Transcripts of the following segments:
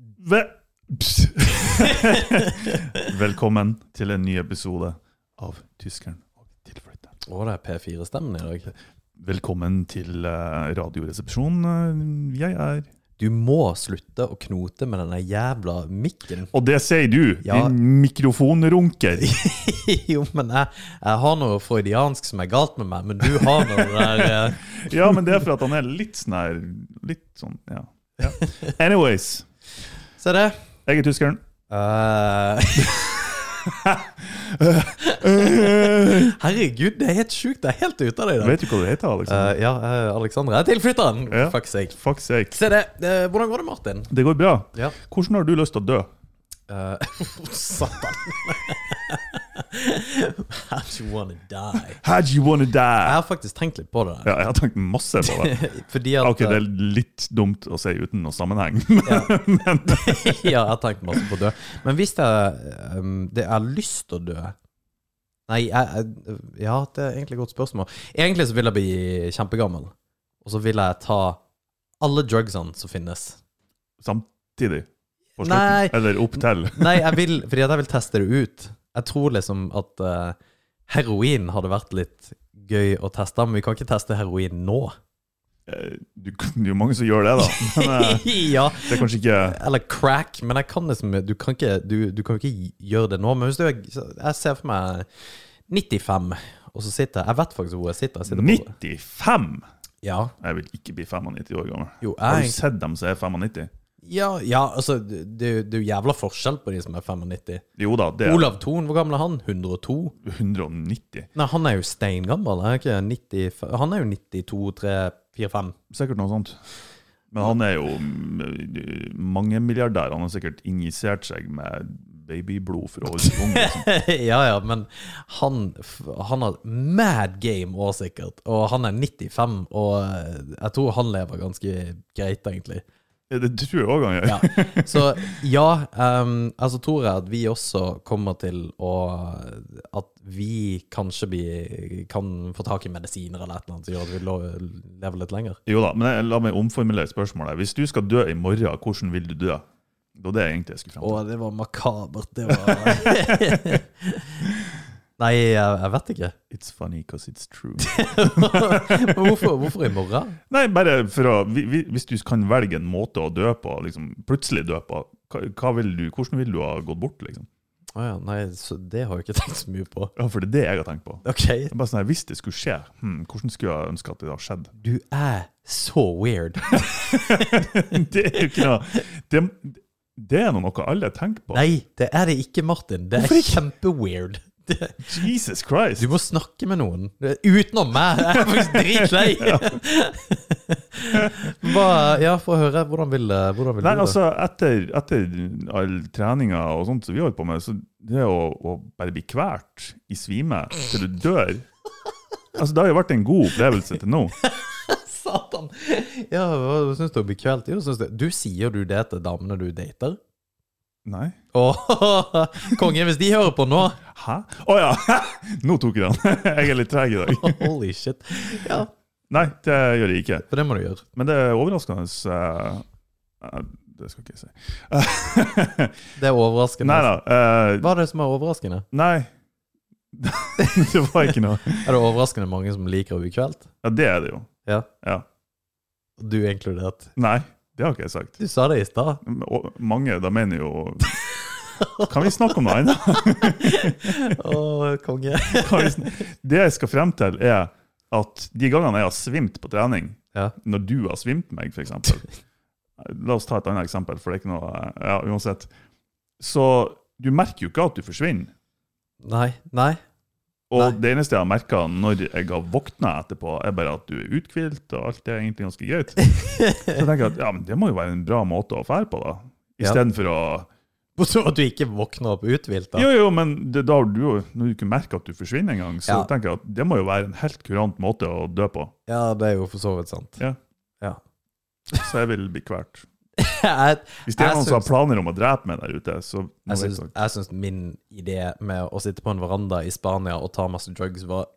Ve Velkommen til en ny episode av Tyskeren og tilflytteren. Å, det er P4-stemmen i dag. Velkommen til uh, Radioresepsjonen. Jeg er Du må slutte å knote med denne jævla mikken. Og det sier du, Ja. din mikrofonrunker. jo, men jeg, jeg har noe freudiansk som er galt med meg, men du har noe der uh... Ja, men det er for at han er litt sånn her Litt sånn, ja. ja. Anyways. Se det. Jeg er tyskeren. Uh, herregud, det er helt sjukt. Det er helt ute av deg. Vet du hva du heter, Alexander? Uh, ja, uh, Alexander er tilflytteren. Ja. Fuck sake. Fuck sake. Se det. Uh, hvordan går det, Martin? Det går bra. Ja. Hvordan har du lyst til å dø? Uh, Satan. How do you wanna die? How'd you wanna die? Jeg har faktisk tenkt litt på det. der. Ja, jeg har tenkt masse på det. Fordi at Ok, det er litt dumt å si uten noe sammenheng. ja. ja, jeg har tenkt masse på å dø. Men hvis jeg, um, det har lyst til å dø Nei, jeg, jeg, ja, det er egentlig et godt spørsmål. Egentlig så vil jeg bli kjempegammel. Og så vil jeg ta alle drugsene som finnes. Samtidig. På slutten. Nei. Eller opp til. Nei, jeg vil, fordi jeg vil teste det ut. Jeg tror liksom at uh, heroin hadde vært litt gøy å teste, men vi kan ikke teste heroin nå. Eh, Du, det er jo mange som gjør det, da. Men eh, ja, det er kanskje ikke Eller crack, men jeg kan liksom Du kan ikke, du, du kan ikke gjøre det nå. Men hvis du Jeg ser for meg 95, og så sitter jeg Jeg vet faktisk hvor jeg sitter. Jeg sitter på, 95! ja, Jeg vil ikke bli 95 år gammel. jo, jeg... Har du sett dem som er 95? Ja, ja, altså Det, det er jo jævla forskjell på de som er 95. Jo da, det er Olav Thon, hvor gammel er han? 102? 190. Nei, han er jo steingammel. Er ikke 90, han er jo 92, 3, 4, 5. Sikkert noe sånt. Men han er jo mange mangemilliardær. Han har sikkert injisert seg med babyblod for å holde seg ung. Liksom. ja, ja, men han, han har mad game òg, sikkert. Og han er 95, og eh, jeg tror han lever ganske greit, egentlig. Det tror jeg òg han gjør. Ja. Så ja, um, altså tror jeg at vi også kommer til å At vi kanskje bli, kan få tak i medisiner eller et eller annet som gjør at vi lever litt lenger. Jo da, men jeg- la meg omformulere spørsmålet. Hvis du skal dø i morgen, hvordan vil du dø? Det var det jeg egentlig skulle Å, fram til. det var makabert. Det var Nei, jeg, jeg vet ikke. It's funny because it's true. Men hvorfor, hvorfor i morgen? Nei, bare for å vi- vi- Hvis du kan velge en måte å dø på, liksom plutselig dø på, hva, hva vil du, hvordan vil du ha gått bort, liksom? Å ja, nei, så det har jeg ikke tenkt så mye på. Ja, for det er det jeg har tenkt på. Ok, Det er bare sånn, her, Hvis det skulle skje, hmm, hvordan skulle jeg ønske at det hadde skjedd? du er så weird. Det er jo ikke noe Det, det er noe alle tenker på. Nei, det er det ikke, Martin. Det er kjempeweird. Det- Jesus Christ! Du må snakke med noen. Utenom meg. Jeg er faktisk dritlei. Ja, få høre. Hvordan vil, hvordan vil Nei, du det? altså, etter, etter all treninga og sånt som vi holder på med, så det å, å bare bli kvalt i svime til du dør Altså, Det har jo vært en god opplevelse til nå. Satan. Ja, hva syns du om å bli kvalt? Du sier du det til damene du dater? Nei? Åh, konge, hvis de hører på nå Hæ? Å ja! Nå tok jeg den. Jeg er litt treg i dag. Holy shit. Ja, Nei, det gjør jeg ikke. for det må du gjøre. Men det er overraskende eh, eh, Det skal ikke jeg si. Det er overraskende. Nei da. Uh, Hva er det som er overraskende? nei. det var ikke noe. Er det overraskende mange som liker å bli kvelt? Ja, det er det jo. Ja. Ja. Du inkludert. Nei, det har ikke jeg sagt. Du sa det i stad. Mange, da mener jo Kan vi snakke om noe annet? Å, konge. Det jeg skal frem til, er at de gangene jeg har svimt på trening, Ja. når du har svimt meg, f.eks. La oss ta et annet eksempel, for det er ikke noe Ja, uansett. Så du merker jo ikke at du forsvinner. Nei. Nei. Og Nei. det eneste jeg har merka når jeg har våkna etterpå, er bare at du er uthvilt, og alt er egentlig ganske greit. Så jeg tenker at ja, men det må jo være en bra måte å fære på, da. Ja. Istedenfor å Så at du ikke våkner opp uthvilt? Jo, jo, men det, da har du jo Når du ikke merker at du forsvinner engang, så Ja. tenker jeg at det må jo være en helt kurant måte å dø på. Ja, det er jo for så vidt sant. Ja. Ja. Så jeg vil bli kvalt. Jeg Hvis det er noen som har planer om å drepe meg der ute, så må jeg syns, jeg syns min idé med å sitte på en veranda i Spania og ta masse drugs var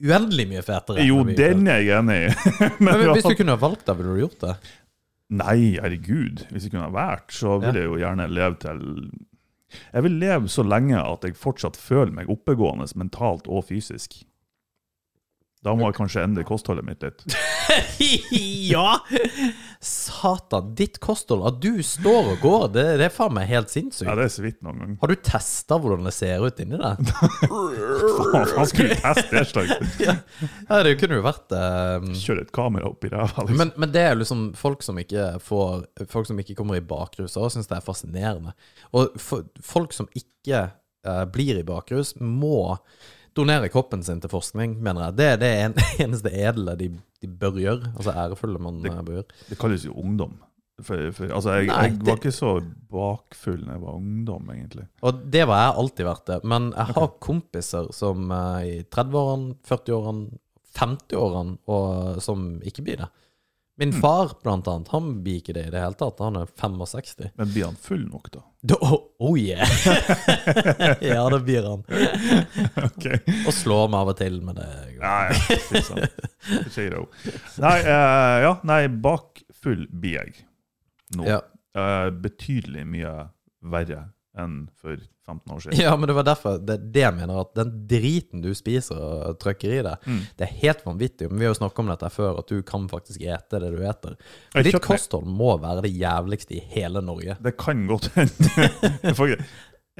uendelig mye fetere. Jo, den er jeg enig i. Men Men hvis du kunne ha valgt det, ville du gjort det? Nei, herregud. Hvis jeg kunne ha vært, så ville jeg jo gjerne leve til Jeg vil leve så lenge at jeg fortsatt føler meg oppegående mentalt og fysisk. Da må jeg kanskje endre kostholdet mitt litt. ja! Satan, ditt kosthold. At du står og går, det, det er faen meg helt sinnssykt. Ja, det er så vidt noen gang. Har du testa hvordan det ser ut inni der? Faen, skulle teste det slags. ja, det kunne jo vært um... Kjøre et kamera opp i ræva, liksom. men, men det er liksom folk som ikke får Folk som ikke kommer i bakrus, og syns det er fascinerende. Og for, folk som ikke uh, blir i bakrus, må donere kroppen sin til forskning, mener jeg. Det er det en, eneste edle de, de bør gjøre. Altså ærefulle man Det- eh, bør gjøre. Det kalles jo ungdom. For, for, altså, jeg, Nei, jeg det- var ikke så bakfull da jeg var ungdom, egentlig. Og det var jeg alltid vært det. Men jeg har kompiser som eh, i 30-årene, 40-årene, 50-årene, og som ikke blir det. Min far, blant annet, han blir ikke det i det hele tatt. Han er 65. Men blir han full nok, da? Da, oh, oh yeah! ja, det blir han. Ok. Og slår meg av og til, men det Nei, fy søren. Nei, uh, ja, nei, bakfull blir jeg nå. Ja. Uh, betydelig mye verre enn for 15 år siden. ja, men det var derfor det, det jeg mener, at den driten du spiser og trykker i deg, Mm. det er helt vanvittig. Men vi har jo snakka om dette før, at du kan faktisk ete det du eter. Jeg Ditt kosthold må være det jævligste i hele Norge. Det kan godt hende.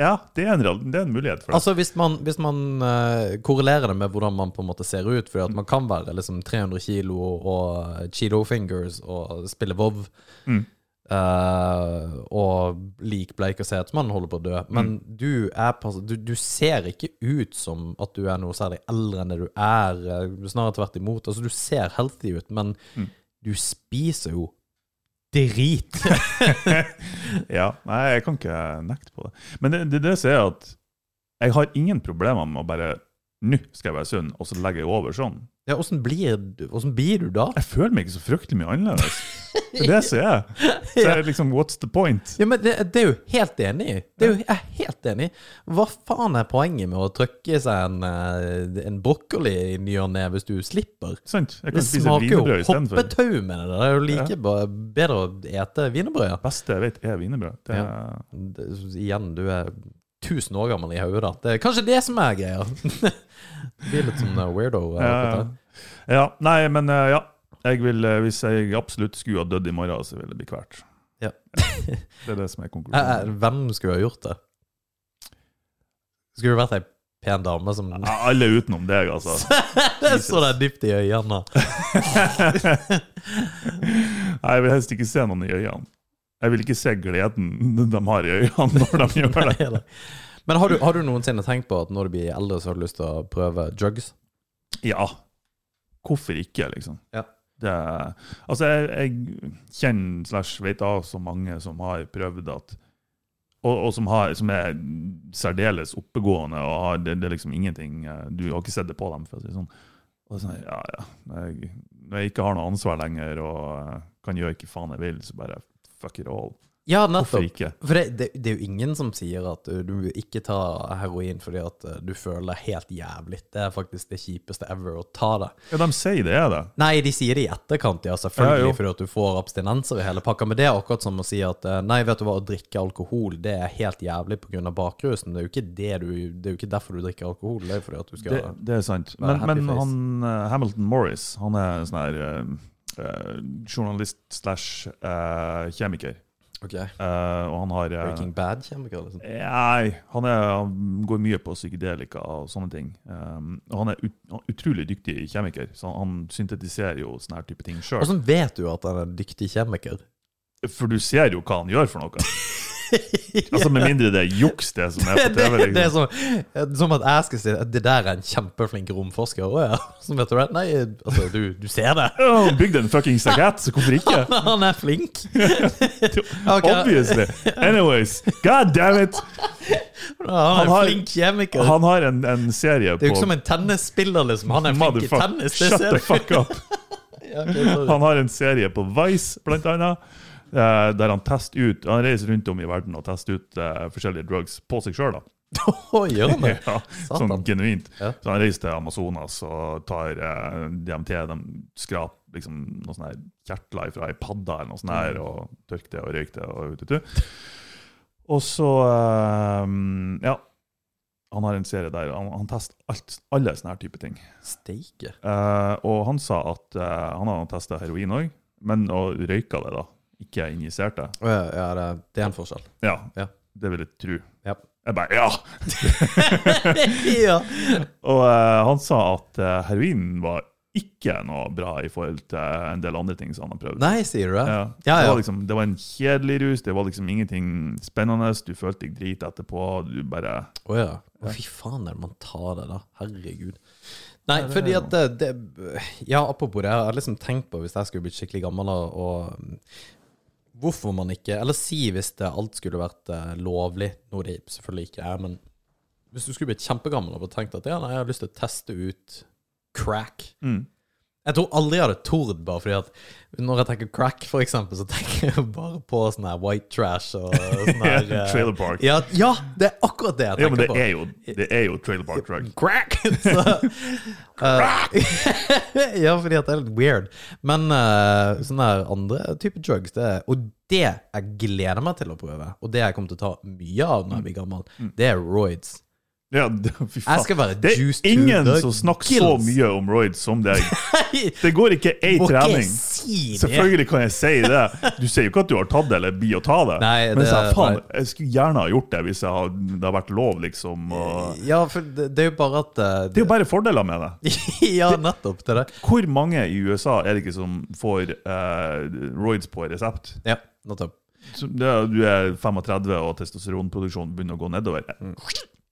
Ja, det er, en, det er en mulighet for det. Altså Hvis man, hvis man uh, korrelerer det med hvordan man på en måte ser ut Fordi at man kan være liksom 300 kilo og Cheeto fingers og spille Vov, Mm. Eh, og likbleik og ser ut som man holder på å dø. Men Mm. du er du, du ser ikke ut som at du er noe særlig eldre enn det du er. eh, Snarere tvert imot. Altså Du ser healthy ut, men Mm. du spiser jo drit. Ja, nei, jeg kan ikke nekte på det. Men det, det, det som er at jeg har ingen problemer med å bare Nå skal jeg være sunn, og så legger jeg over sånn. Ja, Åssen blir, blir du da? Jeg føler meg ikke så fryktelig mye annerledes. Det er det som er. Så er liksom, what's the point? Ja, men det, det er jo helt enig i. Det er jo, jeg er helt enig. Hva faen er poenget med å trykke seg en, eh, en brokkoli i ny og ne hvis du slipper? Sant? Jeg Det kan spise smaker jo hoppetau med det. Det er jo like ja. bedre å ete wienerbrød. Det beste jeg vet, er wienerbrød. Det Ja. Det- Igjen, du er 1000 år gammel i hodet. Det er kanskje det som er greia. Blir litt sånn eh, weirdo. eh, ja, ja. nei, men eh, ja. Jeg vil, eh, hvis jeg absolutt skulle ha dødd i morgen, så ville det bli kvalt. Ja. Det er det som er Eh, konklusjonen. Hvem skulle ha gjort det? Skulle det vært ei pen dame som Ja, alle utenom deg, altså. Så deg dypt i øynene? Nei, jeg vil helst ikke se noen i øynene. Jeg vil ikke se gleden de har i øynene når de gjør det. Men har du, har du noensinne tenkt på at når du blir eldre, så har du lyst til å prøve drugs? Ja. Hvorfor ikke, liksom? Ja. Det, altså, jeg, jeg kjenner slash vet av så mange som har prøvd at og, og som, har, som er særdeles oppegående og har det, det er liksom ingenting eh, Du har ikke sett det på dem, for å si sånn. Og det er sånn, ja, ja. Når jeg, når jeg ikke har noe ansvar lenger og eh, kan gjøre hva faen jeg vil, så bare fuck it all. Ja, Hvorfor nettopp. ikke? For det, det, det er jo ingen som sier at uh, du ikke tar heroin fordi at uh, du føler deg helt jævlig. Det er faktisk det kjipeste ever å ta det. Ja, de sier det er det. Nei, de sier det i etterkant, ja, selvfølgelig, Ja, fordi at du får abstinenser i hele pakka. Men det er akkurat som å si at uh, nei, vet du hva, å drikke alkohol, det er helt jævlig pga. bakrusen. Det er jo ikke det du Det er jo ikke derfor du drikker alkohol. Det er fordi at du skal Det, det er sant. Men, men han, Hamilton Morris han er sånn her eh, journalist slash uh, kjemiker. Ok. Uh, og han har eh, Breaking Bad-kjemiker, liksom. Nei, han, er, han går mye på psykedelika og sånne ting. Um, og han er ut, utrolig dyktig kjemiker, så han syntetiserer jo sånne her type ting sjøl. Hvordan vet du at han er dyktig kjemiker? For du ser jo hva han gjør for noe. Altså Med mindre det er juks, det som er på TV. det, det er Liksom. som, som at jeg skal si det der er en kjempeflink romforsker. Å ja. Som vet du det? Nei, altså, du, du ser det. Han bygde en fuckings sagat, så hvorfor ikke? Han er flink. okay. Obviously. Anyways, god damn it! Han Han har- flink kjemiker. Han har en, en serie det er jo ikke på som en tennisspiller, liksom. Han er flink i tennis. Shut the fuck up! Ja, ok. Han har en serie på Vice, blant annet, eh, der han tester ut Han reiser rundt om i verden og tester ut uh, forskjellige drugs på seg sjøl. Det? Ja, sånn genuint. Ja. Så han reiser til Amazonas og tar uh, DMT. De skraper liksom, noen sånne kjertler fra ei padde eller noe sånt her, og tørkte og røykte. Og, ut, ut, ut. og så eh, Ja. Han har en serie der han, han tester alt, alle sånne her type ting. Steike. Eh, og han sa at eh, han har testa heroin òg, men og røyka det, da. Ikke injisert det. Ja, ja det, er en forskjell. Ja, Ja. det vil jeg tro. Ja. Jeg bare ja! ja. Og uh, han sa at uh, heroin var ikke noe bra i forhold til en del andre ting som han har prøvd. Nei, sier du det? Ja. Ja, Det, var liksom, det var en kjedelig rus, det var liksom ingenting spennende. Du følte deg drit etterpå. Du bare Å ja. Å, fy faen er det man tar det, da. Herregud. Nei, fordi at det, det Ja, apropos det, jeg har liksom tenkt på hvis jeg skulle blitt skikkelig gammel og, og Hvorfor man ikke Eller si hvis det alt skulle vært eh, lovlig, noe det selvfølgelig ikke er, men hvis du skulle blitt kjempegammel og tenkt at ja, nei, jeg har lyst til å teste ut crack mm. Jeg tror aldri jeg hadde tord, bare fordi at når jeg tenker crack, for eksempel, så tenker jeg bare på sånn her white trash og sånn her eh, Trailer Park. Ja, ja, det er akkurat det jeg Ja, tenker men det på. er jo, det er jo Trailer Park Drug. Crack! Så, eh, ja, fordi at det er litt weird. Men uh, sånne her andre typer drugs, det er, og det jeg gleder meg til å prøve, og det jeg kommer til å ta mye av når jeg blir gammel, det er roids. Ja, det, fy faen. Jeg skal være det er ingen som snakker så mye om roids som deg. Det går ikke ei trening. si det. Selvfølgelig kan jeg si det. Du sier jo ikke at du har tatt det eller blir å ta det. Nei, Men det- så, faen, jeg skulle gjerne ha gjort det hvis jeg har, det har vært lov, liksom. Og... Ja, for det, det er jo bare at eh, Det er jo bare fordeler med det. Ja, nettopp. Det der. Hvor mange i USA er det ikke som får uh, roids på resept? Ja, nettopp. Så du er 35 og testosteronproduksjonen begynner å gå nedover. Mm.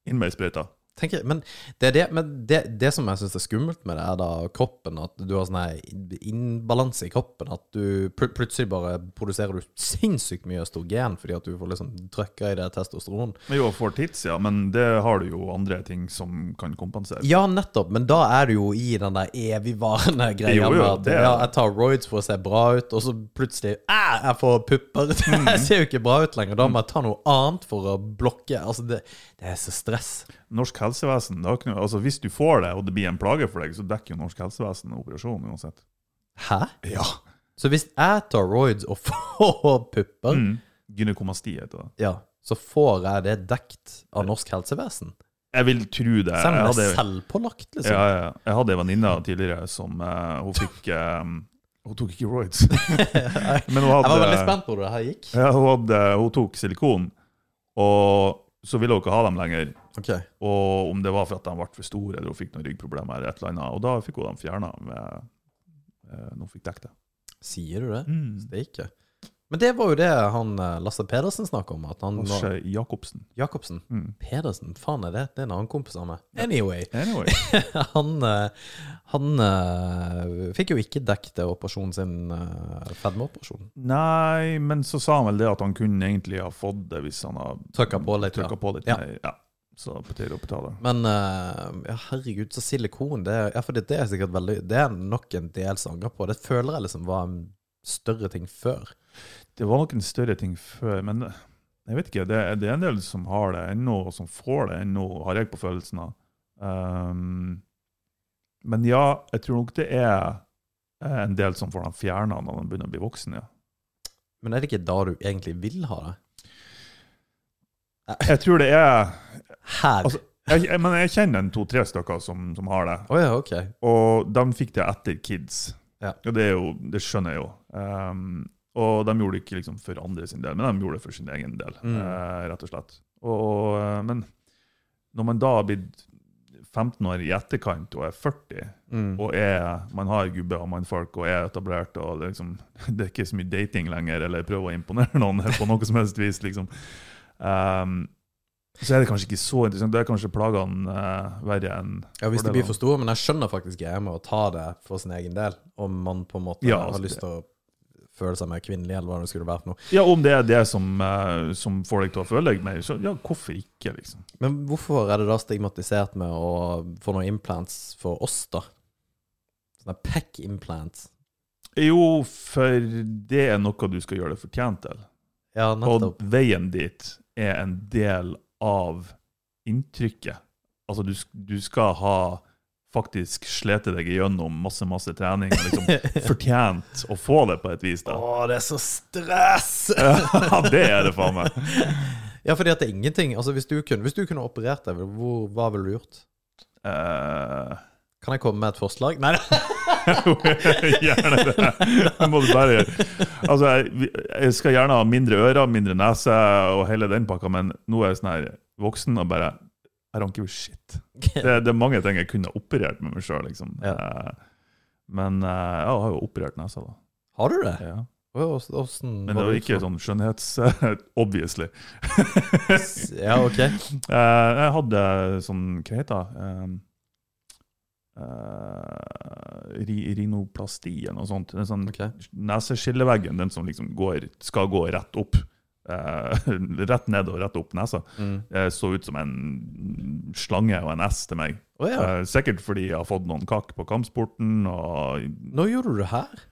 Inn med ei sprøyte. Tenker, men det, er det, men det, det som jeg syns er skummelt med det, er da kroppen. At du har sånn innbalanse i kroppen. At du pl plutselig bare produserer du sinnssykt mye østrogen fordi at du får liksom trøkka i det testosteron. Men Jo, får tids, ja, men det har du jo andre ting som kan kompensere. Ja, nettopp, men da er du jo i den der evigvarende greia Jo, jo, med at ja, jeg tar roids for å se bra ut, og så plutselig Æh, jeg får pupper. Mm. jeg ser jo ikke bra ut lenger. Da må jeg ta noe annet for å blokke. Altså, det, det er så stress. Norsk helsevesen, det har ikke noe, altså Hvis du får det, og det blir en plage for deg, så dekker jo norsk helsevesen operasjonen uansett. Hæ? Ja. Så hvis jeg tar roids og får pupper, Mm. Gynekomasti heter det. ja, så får jeg det dekt av norsk helsevesen? Jeg vil tro det. Selv om det hadde, er selvpålagt, liksom? ja, ja. jeg hadde ei venninne tidligere som uh, Hun fikk um, Hun tok ikke roids. Men hun Jeg var veldig spent på hvordan det her gikk. ja, hun, hadde, hun tok silikon, og så ville hun ikke ha dem lenger. Ok. Og om det var for at de ble for store, eller hun fikk noen ryggproblemer, eller et eller annet. Og da fikk hun dem fjerna når hun fikk dekket det. Sier du det? Mm. Det ikke. Men det var jo det han eh, Lasse Pedersen snakka om. At han var Lars Jacobsen. Jacobsen. Mm. Pedersen, faen er det? Det er en annen kompis av meg. Anyway. Anyway. han eh, han eh, fikk jo ikke dekket operasjonen sin, uh, fedmeoperasjon. Nei, men så sa han vel det at han kunne egentlig ha fått det hvis han hadde Trykka på litt. trykket Ja. på litt Ja. Ja. Så på tide å betale. Men uh, ja, herregud, så silikon det, ja, for det, det er sikkert veldig Det er nok en del som angrer på. Det føler jeg liksom var en større ting før. Det var nok en større ting før, men jeg vet ikke. Det, det er en del som har det ennå, og som får det ennå, har jeg på følelsen av. Um, men ja, jeg tror nok det er eh, en del som får den fjerna når de begynner å bli voksen. Ja. Men er det ikke da du egentlig vil ha det? Jeg tror det er Her? Altså, jeg, jeg, Men jeg kjenner en to-tre stykker som, som har det. Oh, ja, ok. Og de fikk det etter kids. Ja. Og det, jo, det skjønner jeg jo. Um, og de gjorde det ikke liksom for andre sin del, men de gjorde det for sin egen del, Mm. Uh, rett og slett. Og, eh, men når man da har blitt 15 år i etterkant og er 40, Mm. og er, man har gubbe og mannfolk og er etablert, og det, liksom, det er ikke så mye dating lenger, eller prøve å imponere noen på noe som helst vis, liksom. Um, så er det kanskje ikke så interessant. Det er kanskje plagene uh, verre enn Ja, Hvis det blir for store, men jeg skjønner faktisk greia med å ta det for sin egen del. Om man på en måte Ja, har altså, lyst til å føle seg mer kvinnelig, eller hva det skulle være for noe. Ja, om det er det som, uh, som får deg til å føle deg mer, så ja, hvorfor ikke, liksom? Men hvorfor er det da stigmatisert med å få noen implants for oss, da? Sånne pack implants. Jo, for det er noe du skal gjøre deg fortjent til. Ja, nettopp. Og veien dit er en del av inntrykket. Altså, du, du skal ha faktisk slete deg gjennom masse masse trening og liksom fortjent å få det på et vis. da. Å, det er så stress! Ja, det er det faen meg. Ja, fordi at det er ingenting Altså, hvis du kunne, hvis du kunne operert deg, hvor, hva ville du gjort? Eh, Kan jeg komme med et forslag? Nei, gjerne det. Det må du bare gjøre. Altså, jeg, jeg skal gjerne ha mindre ører, mindre nese og hele den pakka, men nå er jeg sånn her voksen og bare I don't give a shit. Det, det er mange ting jeg kunne ha operert med meg sjøl, liksom. Ja. Eh, Men ja, jeg har jo operert nesa, da. Har du det? Ja. Hvordan, Men det var ikke sånn skjønnhets... Obviously. Ja, ok. Eh, jeg hadde sånn Hva heter det? Eh, eh, rinoplasti eller noe sånt. En sånn okay. Neseskilleveggen, den som liksom går, skal gå rett opp. Uh, rett ned og rett opp nesa. Mm. Det så ut som en slange og en S til meg. Oh, ja. uh, sikkert fordi jeg har fått noen kakk på kampsporten og Når gjorde du det her?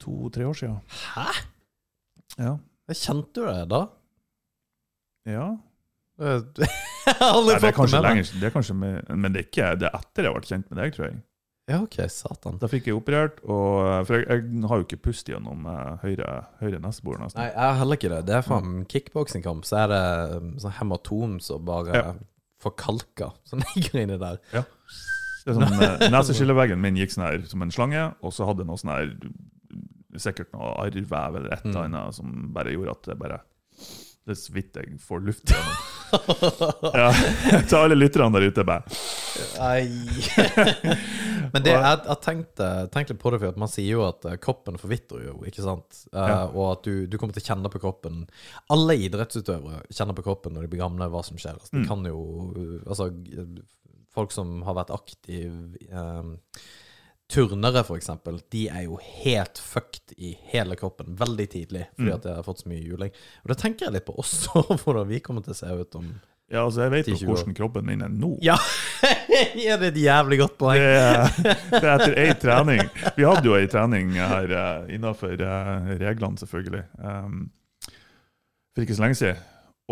to-tre år siden. Hæ? Ja. Kjente du det da? ja. Nei, det er kanskje lenger, det er kanskje med, men det er ikke det er etter jeg ble kjent med deg, tror jeg. Ja, ok, satan. Da fikk jeg operert, og, for jeg, jeg har jo ikke pust gjennom eh, høyre, høyre nesebor. nesten. Nei, jeg har heller ikke det. Det er fra en kickboksingkamp, så er det um, sånn hematom som bare Ja. forkalka, som ligger inni der. Det er sånn, eh, Neseskilleveggen min gikk sånn her som en slange, og så hadde den noe sånn her Sikkert noe arrvev eller et eller Mm. annet som bare gjorde at det bare Det er så vidt jeg får luft igjennom. Ja, til alle lytterne der ute, bare Nei. Men det, jeg, jeg tenkte, tenkte litt på det, for at man sier jo at eh, kroppen forvitrer jo, ikke sant? Eh, Ja. Og at du, du kommer til å kjenne på kroppen Alle idrettsutøvere kjenner på kroppen når de blir gamle, hva som skjer. Altså, de Mm. kan jo Altså, folk som har vært aktive um, Turnere, for eksempel, de er jo helt fucked i hele kroppen veldig tidlig fordi Mm. at de har fått så mye juling. Og da tenker jeg litt på oss og hvordan vi kommer til å se ut om Ja, altså, jeg vet jo hvordan kroppen min er nå. Ja! ja, det er et jævlig godt poeng. Det det er etter ei trening. Vi hadde jo ei trening her uh, innafor reglene, selvfølgelig, um, for ikke så lenge siden.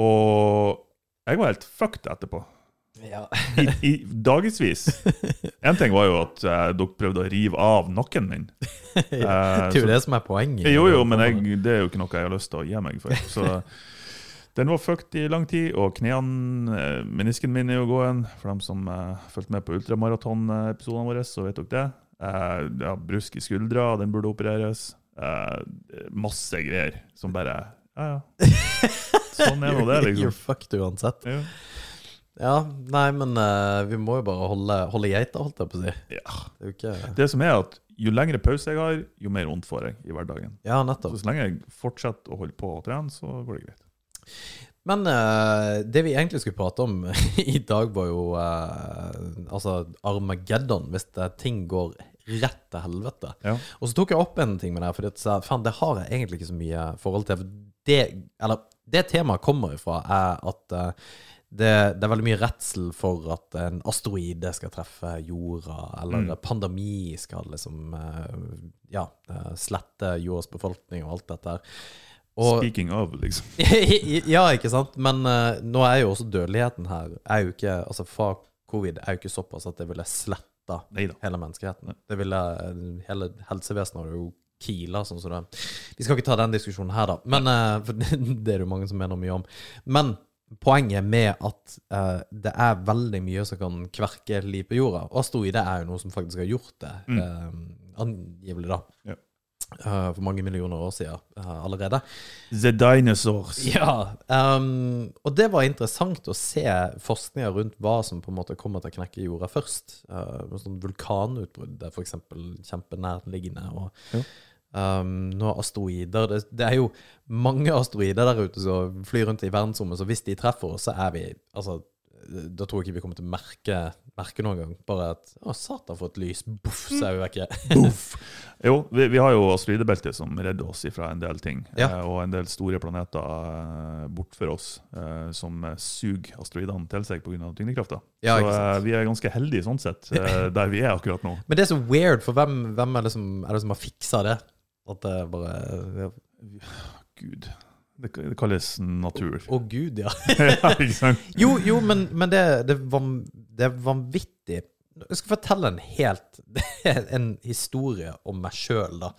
Og jeg var helt fucked etterpå. Ja. I, i dagevis. En ting var jo at eh, dere prøvde å rive av nakken min. Det er jo så- det som er poenget. Jo, jo, men jeg, det er jo ikke noe jeg har lyst til å gi meg for. Så den var fucked i lang tid, og knærne eh, Menisken min er jo gåen. For dem som uh, fulgte med på ultramaraton-episodene våre, så vet dere det. Uh, ja, brusk i skuldra, den burde opereres. Eh, masse greier som bare Ja, ja. Sånn er nå det, You're liksom. fucked uansett. Ja. Ja, nei, men uh, vi må jo bare holde, holde geita, holdt jeg på å si. Ja. Det ikke Det som er at jo lengre pause jeg har, jo mer vondt får jeg i hverdagen. Ja, nettopp. så lenge jeg fortsetter å holde på å trene, så går det greit. Men uh, det vi egentlig skulle prate om i dag, var jo uh, altså Armageddon, hvis det, ting går rett til helvete. Ja. Og så tok jeg opp en ting med det, for det, har jeg egentlig ikke så mye forhold til. Det, eller, det temaet kommer ifra, er at eh, det, det er veldig mye redsel for at en asteroide skal treffe jorda, eller Mm. pandemi skal liksom eh, ja, eh, slette jordas befolkning og alt dette her. Og, Speaking of, liksom. ja, ikke sant? Men uh, nå er jo også dødeligheten her er jo ikke, altså fra covid er jo ikke såpass at det ville sletta Neida. hele menneskeheten. Det ville, hele helsevesenet har jo kila sånn som det. Vi skal ikke ta den diskusjonen her, da. Men, uh, for det er det jo mange som mener mye om. Men poenget med at uh, det er veldig mye som kan kverke liv på jorda. Og asteroider er jo noe som faktisk har gjort det, Mm. uh, angivelig, da. Ja. Uh, for mange millioner år siden eh, allerede. The Dinosaurs. Ja, Um, og det var interessant å se forskninga rundt hva som på en måte kommer til å knekke jorda først. Uh, sånn vulkanutbrudd er f.eks. kjempenærliggende. Og Ja. Ehm, nå asteroider det, det er jo mange asteroider der ute som flyr rundt i verdensrommet, så hvis de treffer oss, så er vi Altså, da tror jeg ikke vi kommer til å merke, merke noen gang. Bare at Å, satan, for et lys. Boff, så er vi vekke. Boff. Jo, vi, vi har jo asteroidebeltet som redder oss fra en del ting. Ja. Eh, og en del store planeter eh, bortfor oss eh, som suger asteroidene til seg pga. tyngdekrafta. Ja, så eh, vi er ganske heldige sånn sett, eh, der vi er akkurat nå. Men det er så weird, for hvem, hvem er, det som, er det som har fiksa det? At det bare ja. Gud. Det, det kalles natur. Å gud, ja. ja, ikke? Jo, jo, men, men det, det, det er vanvittig Jeg skal fortelle en helt En historie om meg sjøl, da.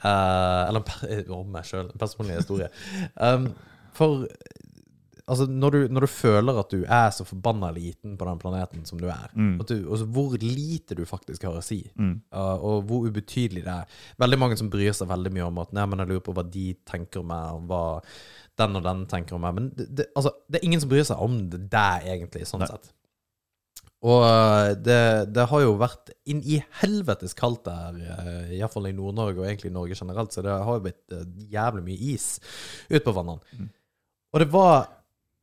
Uh, eller om meg sjøl. En personlig historie. Um, for altså, når du, når du føler at du er så forbanna liten på den planeten som du er, at du, altså, hvor lite du faktisk har å si, uh, og hvor ubetydelig det er Veldig mange som bryr seg veldig mye om at Nei, men jeg lurer på hva de tenker om meg, og hva den og den tenker om meg. Men det, det, altså, det er ingen som bryr seg om det der, egentlig, sånn sett. Og uh, det, det har jo vært inn i helvetes kaldt der, uh, iallfall i Nord-Norge, og egentlig i Norge generelt, så det har jo blitt jævlig mye is ut på vannene. Og det var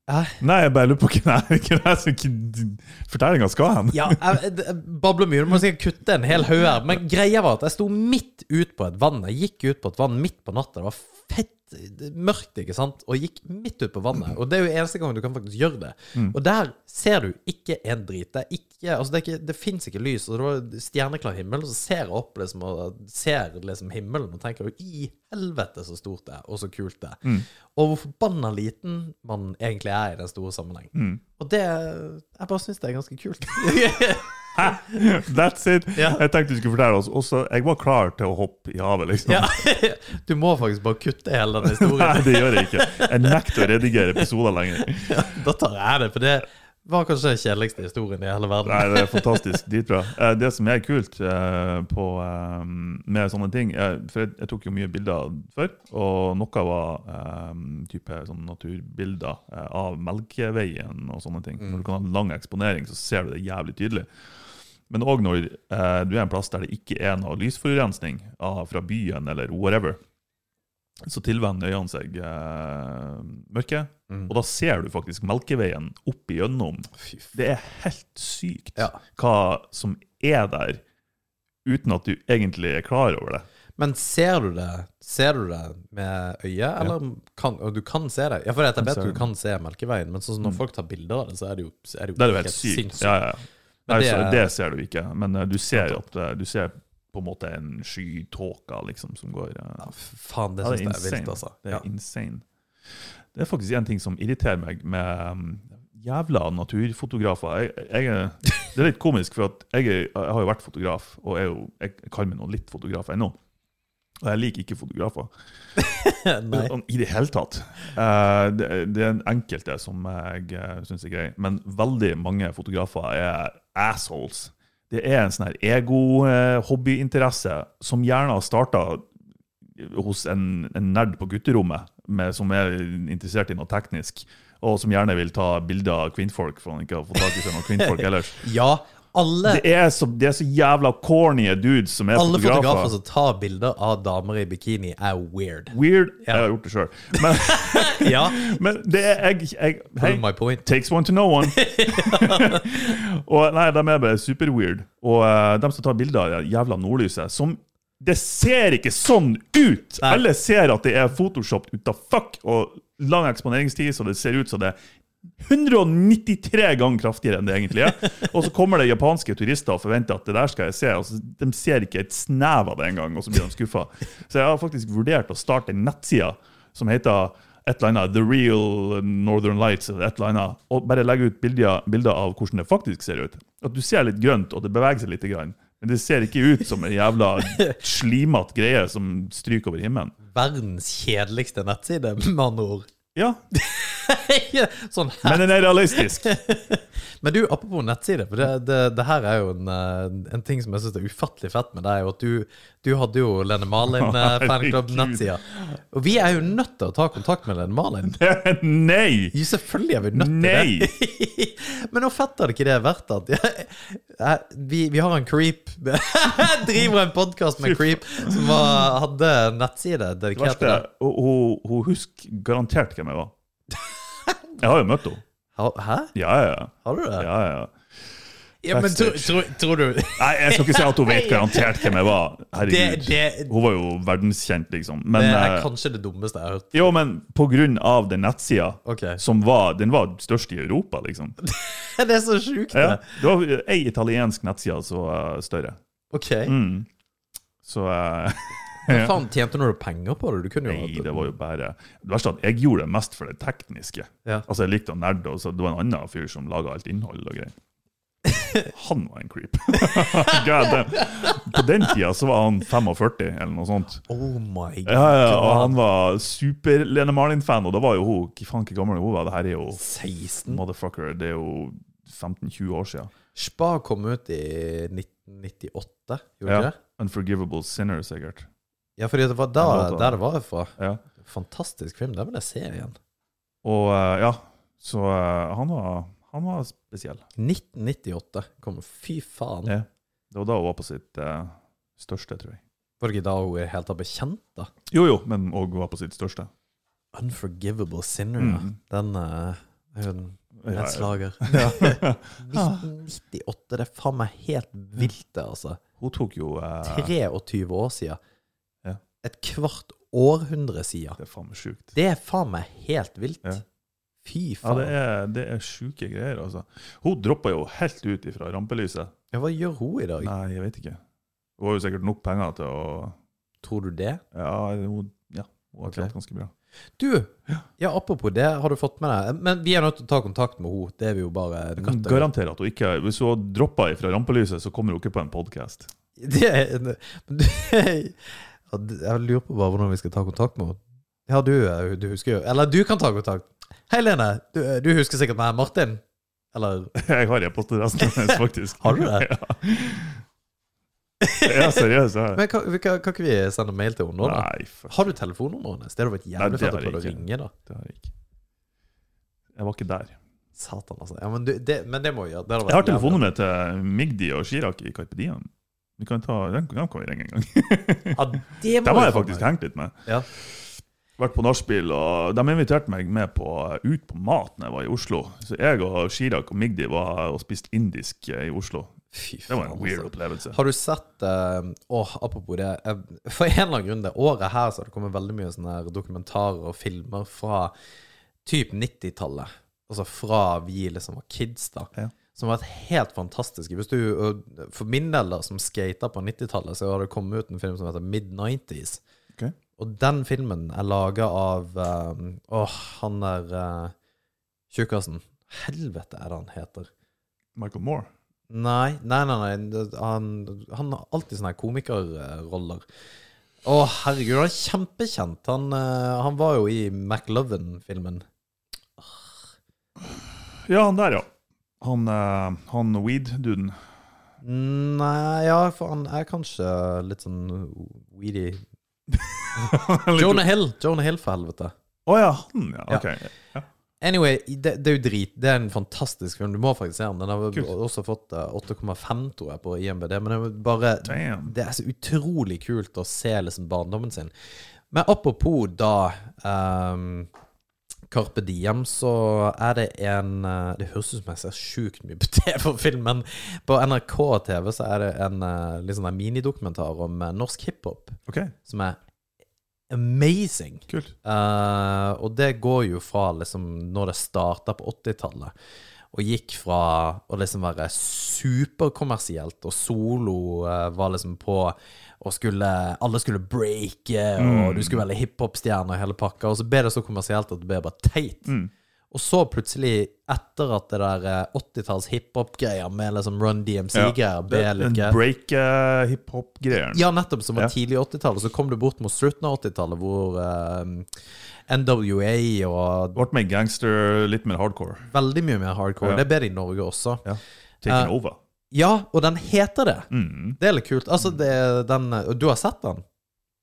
Hæ? Nei, jeg bare lurer på hvem er, hvem er som fortellinga skal hen. Ja, jeg, jeg, jeg babler mye. Du må sikkert kutte en hel haug her. Men greia var at jeg sto midt ut på et vann. Jeg gikk ut på et vann midt på natta. Det var fett mørkt, ikke sant? Og gikk midt ut på vannet. Og det er jo eneste gang du kan faktisk gjøre det. Og der ser du ikke en drit. Det ikke Altså, det, er ikke, det fins ikke lys. Og det var stjerneklar himmel, og så ser jeg opp liksom, og ser liksom himmelen og tenker i helvete så stort det er, og så kult det er. Og hvor forbanna liten man egentlig er i den store sammenheng. Og det Jeg bare syns det er ganske kult. That's it. Ja. Jeg tenkte du skulle fortelle oss også Jeg var klar til å hoppe i havet, liksom. Ja, du må faktisk bare kutte hele den historien. Nei, det gjør jeg ikke. Jeg nekter å redigere episoder lenger. Da tar jeg det, for det var kanskje den kjedeligste historien i hele verden. Nei, det er fantastisk. Dritbra. Eh, Det som er kult eh, på, eh, med sånne ting For jeg, jeg tok jo mye bilder før, og noe var type sånn naturbilder av Melkeveien og sånne ting. Når du kan ha lang eksponering, så ser du det jævlig tydelig. Men òg når eh, du er en plass der det ikke er noe lysforurensning ah, fra byen eller whatever, så tilvenner øynene seg eh, mørket. Og da ser du faktisk Melkeveien opp igjennom. Det er helt sykt Ja. hva som er der, uten at du egentlig er klar over det. Men ser du det Ser du det med øyet, eller kan Og du kan se det? Ja, for jeg vet at du. Mm. kan se Melkeveien, men sånn når folk tar bilder av det, så er det jo, er det jo, Det er jo helt sykt. sinnssykt. Ja, ja. Nei, det så det ser du ikke, men eh, du ser at eh, du ser på en måte en skytåke liksom, som går eh, Ja, faen, det syns jeg er vilt, altså. Det er Ja. insane. Det er faktisk en ting som irriterer meg med um, jævla naturfotografer. Jeg, jeg, det er litt komisk, for jeg, jeg har jo vært fotograf, og jo, jeg kan meg nå litt fotograf ennå. Og jeg liker ikke fotografer Nei. i det hele tatt. Eh, det, det er en enkelte som jeg uh, syns er grei, men veldig mange fotografer er assholes. Det er en sånn her ego-hobbyinteresse som gjerne har starta hos en, en nerd på gutterommet med, som er interessert i noe teknisk, og som gjerne vil ta bilder av kvinnfolk, for han ikke har fått tak i seg noen kvinnfolk ellers. Ja, alle, Det er så, det er så jævla corny dudes som er alle fotografer fotografer. som tar bilder av damer i bikini, er weird. Weird. Ja. Jeg har gjort det sjøl. Men, Ja, men det er jeg, jeg hey, my point. Takes one to know one. og nei, De er bare super weird. Og uh, de som tar bilder av det jævla nordlyset som Det ser ikke sånn ut! Nei. Alle ser at det er photoshopped ut av fuck og lang eksponeringstid, så det ser ut som det 193 ganger kraftigere enn det egentlig er. Og så kommer det japanske turister og forventer at det der skal jeg se. Altså, de ser ikke et snev av det engang, og så blir de skuffa. Så jeg har faktisk vurdert å starte en nettside som heter et eller annet The Real Northern Lights et eller annet, og bare legge ut bilder, bilder av hvordan det faktisk ser ut. At du ser litt grønt, og det beveger seg litt. Grann. Men det ser ikke ut som en jævla slimete greie som stryker over himmelen. Verdens kjedeligste nettside, med andre ord. Ja, sånn men den er realistisk. Men du, apropos nettside, for det, det, det her er jo en, eh, en ting som jeg syns er ufattelig fett med deg, er jo at du, du hadde jo Lene Malin eh. Og vi er jo nødt til å ta kontakt med Lene Malin. Nei! Jo, selvfølgelig er vi nødt til Nei! det. Men nå fetter det ikke det verdt at jeg, vi, vi har en creep Driver en podkast med creep som var, hadde nettside dedikert til det. hun, hun, husker garantert hvem jeg var. Jeg har jo møtt henne. Hæ? Ja, ja, ja. Har du det? ja, ja. Ja, men tror, tror, tror du Nei, jeg skal ikke si at hun vet garantert hvem jeg var. Herregud. Det- det- Hun var jo verdenskjent, liksom. Men, Det er eh, kanskje det dummeste jeg har hørt. jo, men på grunn av den nettsida, okay. som var, den var størst i Europa, liksom. Det er så sjukt, Ja, det. det var ei italiensk nettside som var større. Ok. Mm. Så uh, Hva faen, tjente du penger på det? Du kunne jo Nei, det var jo bare Det verste er at jeg gjorde det mest for det tekniske. Ja. Altså, jeg likte å nerde, og så det var en annen fyr som laga alt innhold og greier. Han var en creep. God. På den tida så var han 45, eller noe sånt. Oh my god. Ja, ja, og han var super-Lene Marlin-fan, og da var jo hun Hva faen, hvor gammel hun var? Det her er jo 16. Motherfucker, det er jo 15-20 år siden. Spa kom ut i 1998, gjorde Ja. det? Unforgivable Sinner, sikkert. Ja, for det var da, der det var fra. Ja. Fantastisk film. Den vil jeg se igjen. Og eh, ja, så eh, han, var, han var spesiell. 1998 kom Fy faen. Ja. Det var da hun var på sitt eh, største, tror jeg. Var det ikke da hun i helt tatt ble kjent, da? Jo, jo, men òg var på sitt største. Unforgivable Sinner, ja. Mm. Den eh, er jo en Ja, slager. ja. 1998, det er faen meg helt vilt, det, altså. Hun tok jo eh, 23 år siden. Ja. Et kvart århundre siden. Det er faen meg sjukt. Det er faen meg helt vilt. Ja. Fy Ja, det er, det er sjuke greier, altså. Hun droppa jo helt ut ifra rampelyset. Ja, hva gjør hun i dag? Nei, jeg vet ikke. Hun har jo sikkert nok penger til å Tror du det? Ja, hun, ja, hun har klart ganske bra. Du, ja, apropos det, har du fått med deg Men vi er nødt til å ta kontakt med henne. Det er vi jo bare Jeg kan garantere at hun ikke Hvis hun droppa ifra rampelyset, så kommer hun ikke på en podkast. Ja, jeg lurer på bare hvordan vi skal ta kontakt med henne. Ja, du, eh, du husker jo Eller du kan ta kontakt. Hei, Lene. Du, du husker sikkert meg. Martin? Eller Jeg har e-postadressen hennes, faktisk. Har du det? Ja, ja seriøst. det. Men kan, kan, kan ikke vi sende mail til henne nå, da? Nei, for... Har du telefonnummeret hennes? Det hadde vært jævlig fett å prøve å ringe, da. Det har jeg ikke. Jeg var ikke der. Satan, altså. Ja, men, du, det, men det må vi gjøre. Jeg har telefonnummeret til Migdi og Chirag i Carpe Diem. Vi kan ta, den, den kan vi ringe en gang. Ja, det må Dem har jeg faktisk hengt litt med. Ja. Vært på nachspiel, og de inviterte meg med på, ut på mat når jeg var i Oslo. Så jeg og Chirag og Migdi var og spiste indisk eh, i Oslo. Fy Det var en weird altså. opplevelse. Har du sett uh, Åh, apropos det. eh, for en eller annen grunn det året her så har det kommet veldig mye sånne dokumentarer og filmer fra typ 90-tallet. Altså fra vi liksom var kids, da. Ja. Som har vært helt fantastiske. Hvis du, For min del, da, som skater på 90-tallet, så har det kommet ut en film som heter Mid-90s. Og den filmen er laga av eh, Åh, han der uh, tjukkasen. Helvete er det han heter. Michael Moore. Nei, nei, nei, nei. Han, han har alltid sånne komikerroller. Å, herregud, han er kjempekjent. Han, uh, han var jo i McLovin-filmen. Ja, han der, ja. Han, uh, han weed-duden. Nei, ja, for han er kanskje litt sånn weedy Jonah Hill! Jonah Hill, for helvete. Å ja, han, ja. Ok. Ja. Anyway, det, det er jo drit. Det er en fantastisk film. Du må faktisk se den. Den har Kult. også fått eh, 8,5, tror jeg, på IMBD. Men det er bare. Det er så utrolig kult å se liksom barndommen sin. Men apropos da um, Carpe Diem, så er det en eh, Det høres ut som jeg ser sjukt mye på TV-film, men på NRK TV så er det en liksom sånn minidokumentar om eh, norsk hiphop okay. som er amazing. kult. Uh, og det går jo fra liksom når det starta på 80-tallet, og gikk fra å liksom være superkommersielt, og solo eh, var liksom på og skulle, alle skulle breake, og du skulle være hiphop-stjerne og hele pakka, og så ble det så kommersielt at det ble bare teit. Mm. Og så plutselig, etter at det der eh, 80-talls hiphop-greia med liksom Run DMC-greier ble Den litt gøy break-hiphop-greien. ja, nettopp, som var Ja. tidlig 80-tallet. Så kom du bort mot slutten av 80-tallet, hvor eh, NWA og Ble med gangster, litt mer hardcore. veldig mye mer hardcore. Ja. Det er bedre i Norge også. Ja. Taking uh, over. Ja, og den heter det. Mm. Det er litt kult. Altså, det, den, du har sett den?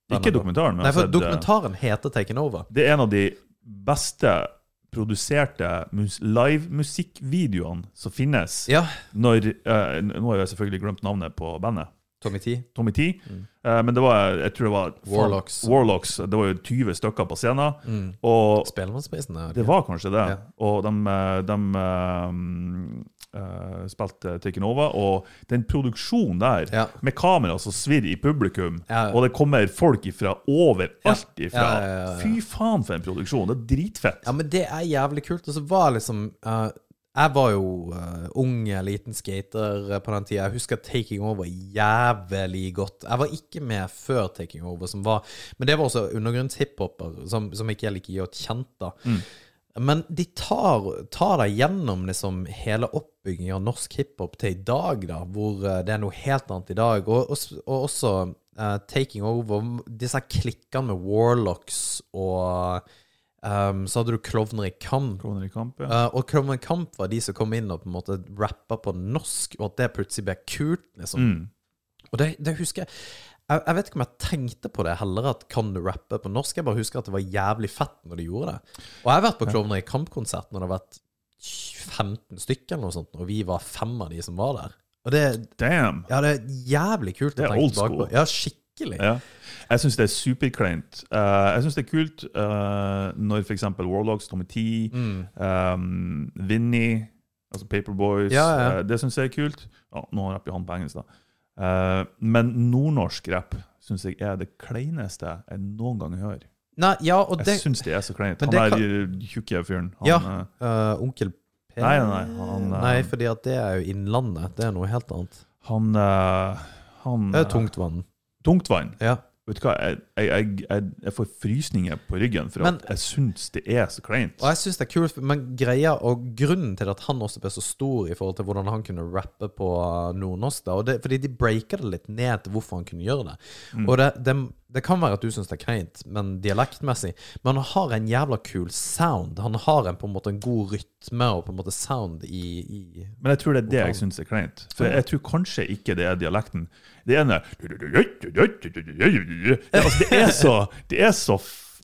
Den Ikke dokumentaren, men Nei, for sett, eh, dokumentaren heter Taken Over. det er en av de beste produserte mus live-musikkvideoene som finnes. Ja. Når, uh, nå har jeg selvfølgelig glemt navnet på bandet. Tommy T. Tommy T. Eh, men det var, jeg tror det var. Warlocks. Warlocks. Det var jo 20 stykker på scenen. Mm. Og Spellemannsprisen er det var kanskje det. Ja. Og de, eh, de uh, spilte Taken Over. Og den produksjonen der, Ja. med kamera som svirrer i publikum, Ja. og det kommer folk ifra overalt ifra. Fy faen, for en produksjon! Det er dritfett. Ja, men det er jævlig kult. Og så var liksom eh, Jeg var jo uh, ung, liten skater eh, på den tida. Jeg husker Taking Over jævlig godt. Jeg var ikke med før Taking Over, som var Men det var også undergrunnshiphoper, som, som ikke er like godt kjent, da. Men de tar, tar deg gjennom liksom hele oppbyggingen av norsk hiphop til i dag, da, hvor eh, det er noe helt annet i dag. Og, og, og også uh, taking over disse klikkene med Warlocks og ehm, Så hadde du Klovner i kamp. Klovner i kamp, ja. Uh, og Klovner i kamp var de som kom inn og på en måte rappa på norsk, og at det plutselig ble kult, liksom. Mm. Og det, det husker jeg jeg, jeg vet ikke om jeg tenkte på det heller, at kan du rappe på norsk? Jeg bare husker at det var jævlig fett når de gjorde det. Og jeg har vært på Klovner i kamp-konsert når det har vært 15 stykker eller noe sånt, og vi var fem av de som var der. Og det, Damn! ja, det er jævlig kult Det er old school. Ja, skikkelig. Ja. Jeg syns det er superkleint. Uh, jeg syns det er kult uh, når f.eks. Warlocks, Tommy T, Mm. um, Vinny, altså Paperboys Ja, ja. Uh, Det syns jeg er kult. Oh, nå rapper han på engelsk, da. Uh, men nordnorsk rapp syns jeg er det kleineste jeg noen gang hører. Nei, ja, og Jeg det syns det er så kleint. Han det der tjukke fyren. Han, Ja. øh, Onkel P Nei, nei, han, Nei, fordi at det er jo Innlandet. Det er noe helt annet. han, uh, han Det er tungt tungtvann. Tungtvann. Ja. Vet du hva, jeg, jeg, jeg, jeg, får frysninger på ryggen for Men- jeg syns det er så kleint. Og jeg synes det er kult, men greia og grunnen til at han også ble så stor i forhold til hvordan han kunne rappe på uh, nordnorsk, da, det, fordi de breaker det litt ned til hvorfor han kunne gjøre det. Mm. Og det, det, det kan være at du syns det er kleint, men dialektmessig. Men han har en jævla kul sound. Han har en, på en måte en god rytme og på en måte sound i, i Men jeg tror det er det jeg syns er kleint. For jeg tror kanskje ikke det er dialekten. Det ene det, altså, det er så Det er så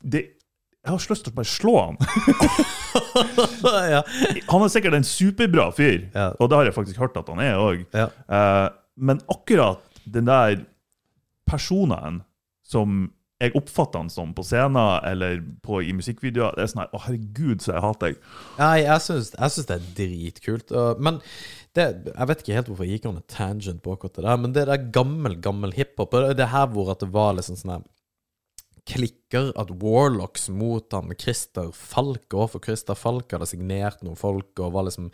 det, Jeg har så lyst til å bare slå han. Han er sikkert en superbra fyr, Ja. og det har jeg faktisk hørt at han er òg. Ja. men akkurat den der personen som jeg oppfatter han som på scenen eller på, i musikkvideoer, det er sånn her Å, herregud, så jeg hater deg. Nei, jeg syns, jeg syns det er dritkult. og- Men det, jeg vet ikke helt hvorfor jeg gikk on en tangent på akkurat det der, men det der gammel, gammel hiphop Det er her hvor at det var liksom sånn her Klikker at Warlocks mot han Christer Falk og for Christer Falk hadde signert noen folk og var liksom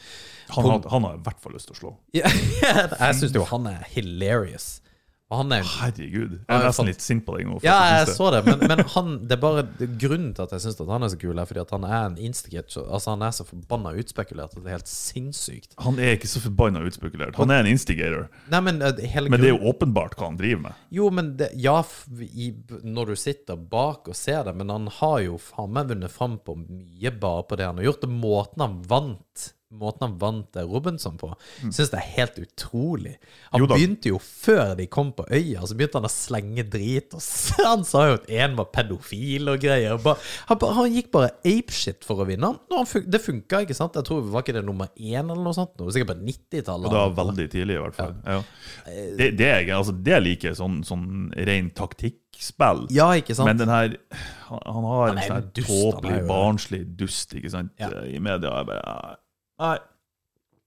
Han, har- han har i hvert fall lyst til å slå. Jeg syns jo han er hilarious. Er Herregud. Jeg er nesten litt sint på deg nå. Ja, jeg så det, men, men han, det er bare grunnen til at jeg syns han er så kul, er fordi at han er en instigator. Altså Han er så forbanna utspekulert at det er helt sinnssykt. Han er ikke så forbanna utspekulert. Han er en instigator. Nei, men eh, Men det er jo åpenbart hva han driver med. Jo, men det, ja, i, når du sitter bak og ser det, men han har jo faen meg vunnet fram på mye bare på det han har gjort. Og måten han vant Måten han vant eh, Robinson på, syns det er helt utrolig. Han Mm. Jo begynte jo før de kom på øya, så begynte han å slenge drit. Og han sa jo at én var pedofil og greier. Han, han gikk bare apeshit for å vinne. Han, det funka, ikke sant? Jeg tror Var ikke det nummer én eller noe sånt? Noe, sikkert på 90-tallet. Det var veldig tidlig, i hvert fall. Ja. Det, det, er, altså, det liker sånn, sånn ren taktikkspill. Ja, ikke sant? Men den her Han, han har Han en sånn tåpelig, barnslig dust ikke sant? Ja. i media. Jeg bare Nei.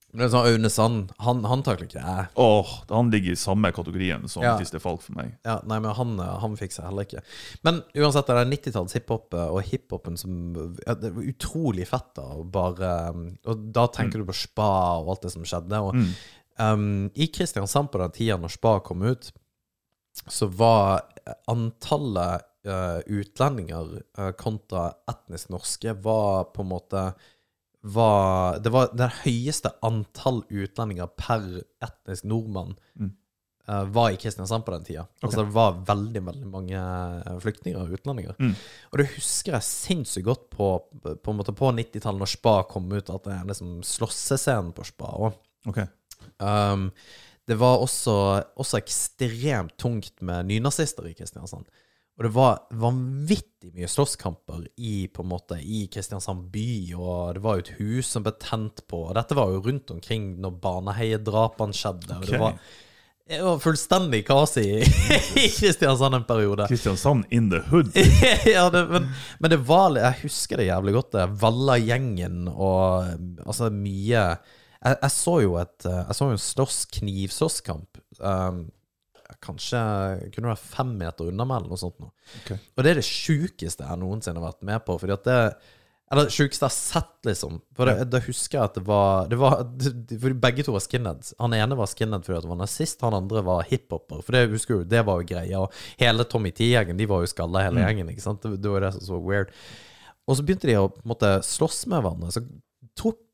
Det er sånn Aune Sand, han, han takler ikke jeg. Åh, han ligger i samme kategorien som Ja. Christer Falk for meg. Ja, nei, men han, han fikser heller ikke. Men uansett, det er 90-tallets hiphop eh, og hiphopen som ja, Det var utrolig fett, da. Og, bare, og da tenker du på Spa og alt det som skjedde. Og, Mm. um, I Kristiansand på den tida når Spa kom ut, så var antallet eh, utlendinger eh, kontra etnisk norske var på en måte var, Det var det høyeste antall utlendinger per etnisk nordmann Mm. uh, var i Kristiansand på den tida. Altså det var veldig veldig mange eh, flyktninger og utlendinger. Mm. Og det husker jeg sinnssykt godt på, på, på 90-tallet, når Spa kom ut, at det er liksom slåssescenen på Spa. òg. Okay. um, det var også, også ekstremt tungt med nynazister i Kristiansand. Og det var vanvittig mye slåsskamper i, på en måte, i Kristiansand by, og det var jo et hus som ble tent på. Og dette var jo rundt omkring når Baneheie-drapene skjedde. Og det var, det var fullstendig kaos i, i Kristiansand en periode. Kristiansand in the hood. ja, det, men, men det var Jeg husker det jævlig godt. det Valla-gjengen og altså mye jeg, jeg så jo et Jeg så jo en slåss knivslåsskamp. Um, kanskje kunne være fem meter unna meg, eller noe sånt. Nå. Ok. Og det er det sjukeste jeg noensinne har vært med på. Fordi at det Eller sjukeste jeg har sett, liksom. For det, da husker jeg at det var, det var For begge to var skinheads. Han ene var skinhead fordi han var nazist, han andre var hiphoper. For det husker du, det var jo greia. Og hele Tommy T-gjengen, de var jo skalla hele gjengen. ikke sant? Det, det var det som var så weird. Og så begynte de å måtte slåss med hverandre. Så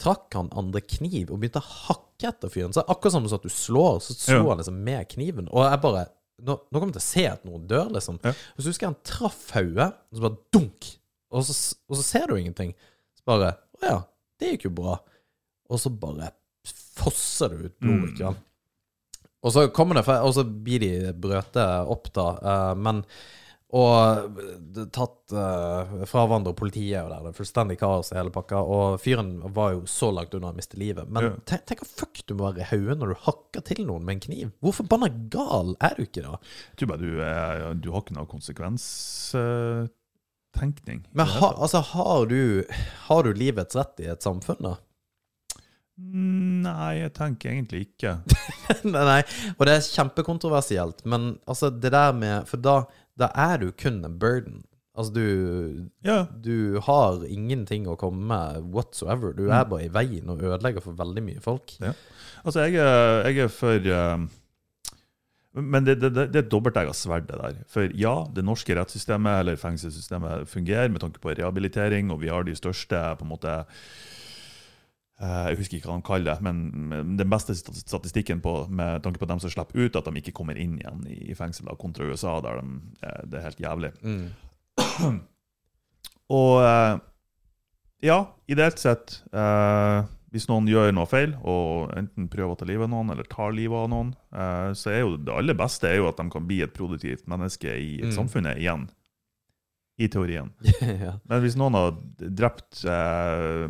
trakk han andre kniv og begynte å hakke etter fyren. Så akkurat som at du slår, så slo Ja. han liksom med kniven. Og jeg bare Nå, nå kommer jeg til å se at noen dør, liksom. Ja. Og så husker jeg han traff hodet, og så bare dunk. Og så, og så ser du ingenting. Så bare Å ja, det gikk jo bra. Og så bare fosser det ut blod, Mm. ikke sant. Og så kommer det, og så blir de brøte opp, da. eh, men og tatt uh, fra hverandre og politiet og der. Det er fullstendig kaos i hele pakka. Og fyren var jo så langt unna å miste livet. Men Ja. tenk, tenk fuck du må være i hodet når du hakker til noen med en kniv. Hvorfor banna gal er du ikke da? Jeg tror bare du, er, du har ikke noe konsekvenstenkning. Men ha, altså, har du, har du livets rett i et samfunn, da? Nei, jeg tenker egentlig ikke. nei, nei, og det er kjempekontroversielt, men altså det der med For da, da er du kun en burden. Altså du Ja, Du har ingenting å komme med whatsoever. Du er bare i veien og ødelegger for veldig mye folk. altså jeg er, jeg er for eh, Men det, det, det er et dobbeltegga sverd, det der. For ja, det norske rettssystemet eller fengselssystemet fungerer med tanke på rehabilitering, og vi har de største på en måte Jeg husker ikke hva de kaller det, men den beste statistikken på, med tanke på dem som slipper ut, at de ikke kommer inn igjen i, fengsel, kontra USA, der de, eh, det er helt jævlig. Og eh, ja, ideelt sett eh, Hvis noen gjør noe feil, og enten prøver å ta livet av noen, eller tar livet av noen, eh, så er jo det aller beste er jo at de kan bli et produktivt menneske i Mm. samfunnet igjen. I teorien. ja. Men hvis noen har drept eh,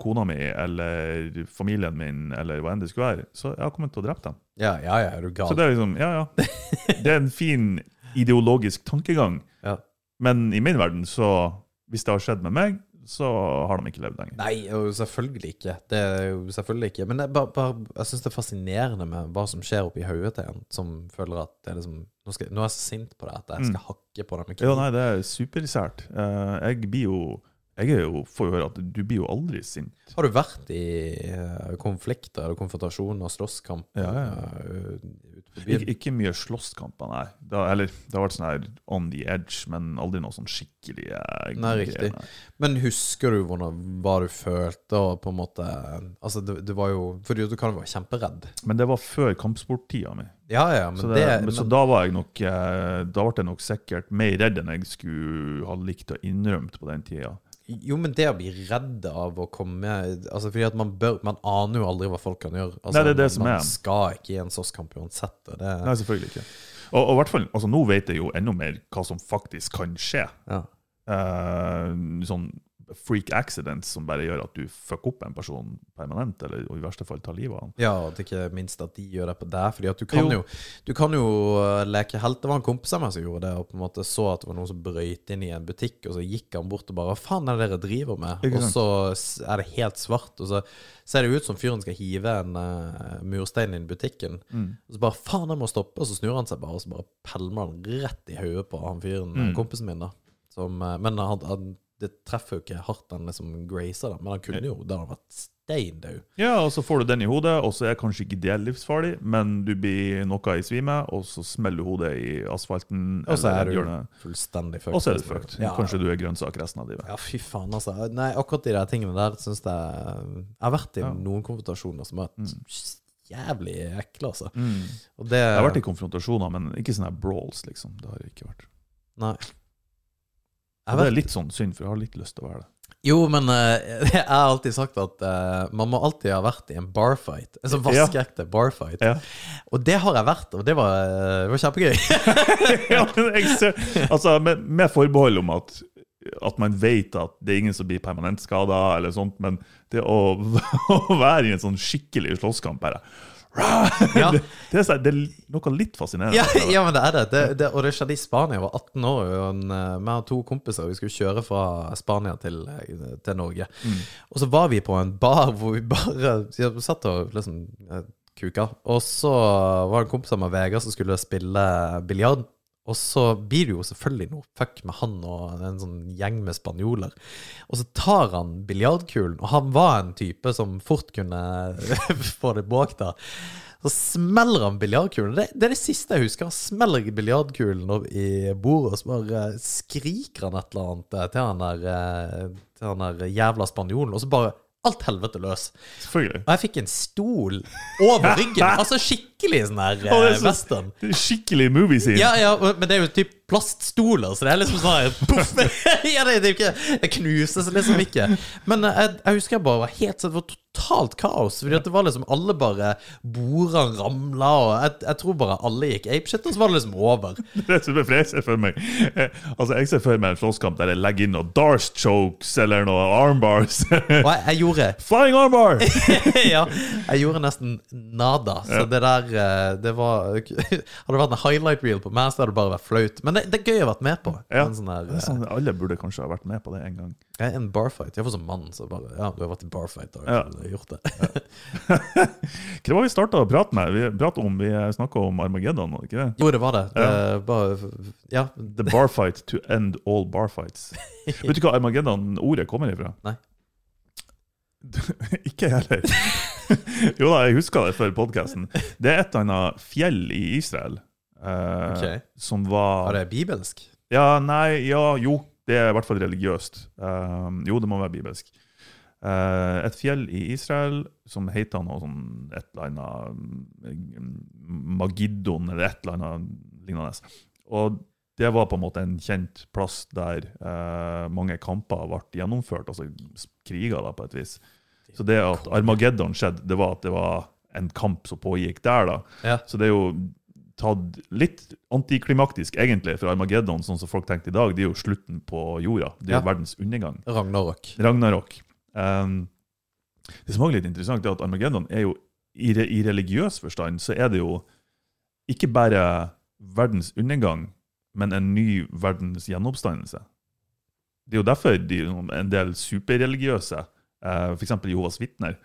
kona mi eller familien min, eller hva enn det skulle være, så jeg har kommet til å drepe dem. ja, ja, ja, er du gal? Så det er liksom, ja, ja. Det er en fin ideologisk tankegang. Ja. Men i min verden, så Hvis det har skjedd med meg, så har de ikke levd lenger. Nei, jo, selvfølgelig ikke. Det er jo selvfølgelig ikke. Men det bare, bare, jeg syns det er fascinerende med hva som skjer oppi hodet til en som føler at det er liksom Nå, skal, nå er jeg så sint på det at jeg skal hakke på det med Mm. Ja, nei, det er supersært. Eh, jeg blir jo Jeg jo, får jo høre at du blir jo aldri sint. Har du vært i uh, konflikter eller konfrontasjoner slåsskamp? Ja, ja. Uh, Ik Ikke, mye slåsskamper, nei. Da, eller det har vært sånn her on the edge, men aldri noe sånn skikkelig uh, Nei, riktig. nei. Men husker du hvordan, hva du følte, og på en måte Altså, det, det var jo Fordi du kan jo være kjemperedd. Men det var før kampsporttida mi. Ja, ja, men Så, det, det, men, så da var jeg nok Da ble jeg nok sikkert mer redd enn jeg skulle ha likt å innrømt på den tida. Jo, men det å bli redd av å komme Altså, fordi at man bør Man aner jo aldri hva folk kan gjøre. Altså, Nei, det er det som man er. skal ikke i en slåsskamp uansett. Det, Nei, selvfølgelig ikke. Og, og hvert fall, altså Nå vet jeg jo enda mer hva som faktisk kan skje. ja. Eh, sånn freak accidents som bare gjør at du fucker opp en person permanent, eller i verste fall tar livet av han. Ja, er ikke minst at de gjør det på deg. Fordi at du kan jo, Jo. du kan jo uh, leke helt. Det var en kompis av meg som gjorde det, og på en måte så at det var noen som brøyt inn i en butikk, og så gikk han bort og bare Hva faen er det dere driver med? Og så er det helt svart, og så ser det ut som fyren skal hive en uh, murstein inn i butikken. Mm. Og så bare faen, jeg må stoppe, og så snur han seg bare, og så bare pælmer han rett i hodet på han fyren, Mm. kompisen min, da. Som, uh, men han, han, det treffer jo ikke hardt, den liksom gracer det. Men han kunne jo den hadde vært stein død. Ja, og så får du den i hodet, og så er kanskje ikke det livsfarlig, men du blir noe i svime, og så smeller hodet i asfalten. Og så er du hjørnet. fullstendig fucked. Og så er du fucked. Ja. Kanskje du er grønnsak resten av livet. Ja, fy faen, altså. Nei, akkurat de der tingene der syns jeg Jeg har vært i Ja. noen konfrontasjoner som har vært jævlig ekle, altså. Mm. Det Jeg har vært i konfrontasjoner, men ikke sånne brawls, liksom. Det har jeg ikke vært. Nei. Og det er litt sånn synd, for jeg har litt lyst til å være det. jo, men eh, jeg har alltid sagt at eh, man må alltid ha vært i en barfight. En sånn vaskeekte barfight. Ja. Og det har jeg vært, og det var, eh, det var kjempegøy. ja, men jeg ser, altså, med, med forbehold om at, at man vet at det er ingen som blir permanent skada, eller sånt, men det å, å være i en sånn skikkelig slåsskamp bare Ja. det, det, er, det er noe litt fascinerende. Ja, ja, men det er det. det, det og det skjedde i Spania. Jeg var 18 år. Og vi eh, og to kompiser Vi skulle kjøre fra Spania til, eh, til Norge. Og så var vi på en bar hvor vi bare vi satt og liksom eh, kuka. Og så var det en kompis av meg, Vegard, som skulle spille biljard. Og så blir det jo selvfølgelig noe fuck med han og en sånn gjeng med spanjoler. Og så tar han biljardkulen, og han var en type som fort kunne få det bak da. Så smeller han biljardkulen. Det, det er det siste jeg husker. Han smeller biljardkulen i bordet, og så bare skriker han et eller annet til han der, eh, til han der jævla spanjolen, og så bare alt helvete løs. Selvfølgelig. Og jeg fikk en stol over ryggen. altså skikkelig sånn det eh, er western. er Skikkelig movie scene. Ja, ja, men det er jo typ plaststoler, så det er liksom sånn ja, det, det Det knuses liksom ikke. Men eh, jeg, jeg husker jeg bare var helt Det var totalt kaos. Fordi at det var liksom alle bare Bordene ramla, og jeg, jeg tror bare alle gikk apeshit, og så var det liksom over. Det er for jeg ser for meg eh, Altså Jeg ser for meg en slåsskamp der jeg legger inn noen Darce chokes eller noen armbars. Og jeg, jeg gjorde Flying armbar! Ja, jeg gjorde nesten nada. Så det der eh, Det var Hadde det vært en highlight reel på meg, så hadde det bare vært flaut. Men det, det er gøy å ha vært med på. Ja. En sånn der, Det er sånn, alle burde kanskje ha vært med på det en gang. eh, en barfight. Iallfall som mann, så bare Ja, du har vært i barfight, da Ja. har gjort det. Hva var vi starta å prate med? Vi pratet om, vi snakka om Armageddon, var det ikke det? Jo, det var det. det bare, ja. The barfight to end all barfights. Vet du hva Armageddon-ordet kommer ifra? Nei. ikke jeg heller. jo da, jeg husker det før podkasten. Det er et eller annet fjell i Israel eh, Ok. som var Var det bibelsk? Ja, nei, ja, jo. Det er i hvert fall religiøst. Um, jo, det må være bibelsk. Eh, et fjell i Israel som heter noe sånn et eller annet um, Magiddon, eller et eller annet lignende. Og det var på en måte en kjent plass der eh, mange kamper ble gjennomført, altså kriger, da, på et vis. Så det at Armageddon skjedde, det var at det var en kamp som pågikk der, da. Ja. Så det er jo tatt litt antiklimaktisk, egentlig, for Armageddon, sånn som folk tenkte i dag. Det er jo slutten på jorda. Det er jo Ja. verdens undergang. Ragnarok. Ragnarok. Um, det som også er litt interessant, er at Armageddon er jo i, re, i religiøs forstand så er det jo ikke bare verdens undergang, men en ny verdens gjenoppstandelse. Det er jo derfor de, en del superreligiøse, uh, f.eks. Jehovas vitner,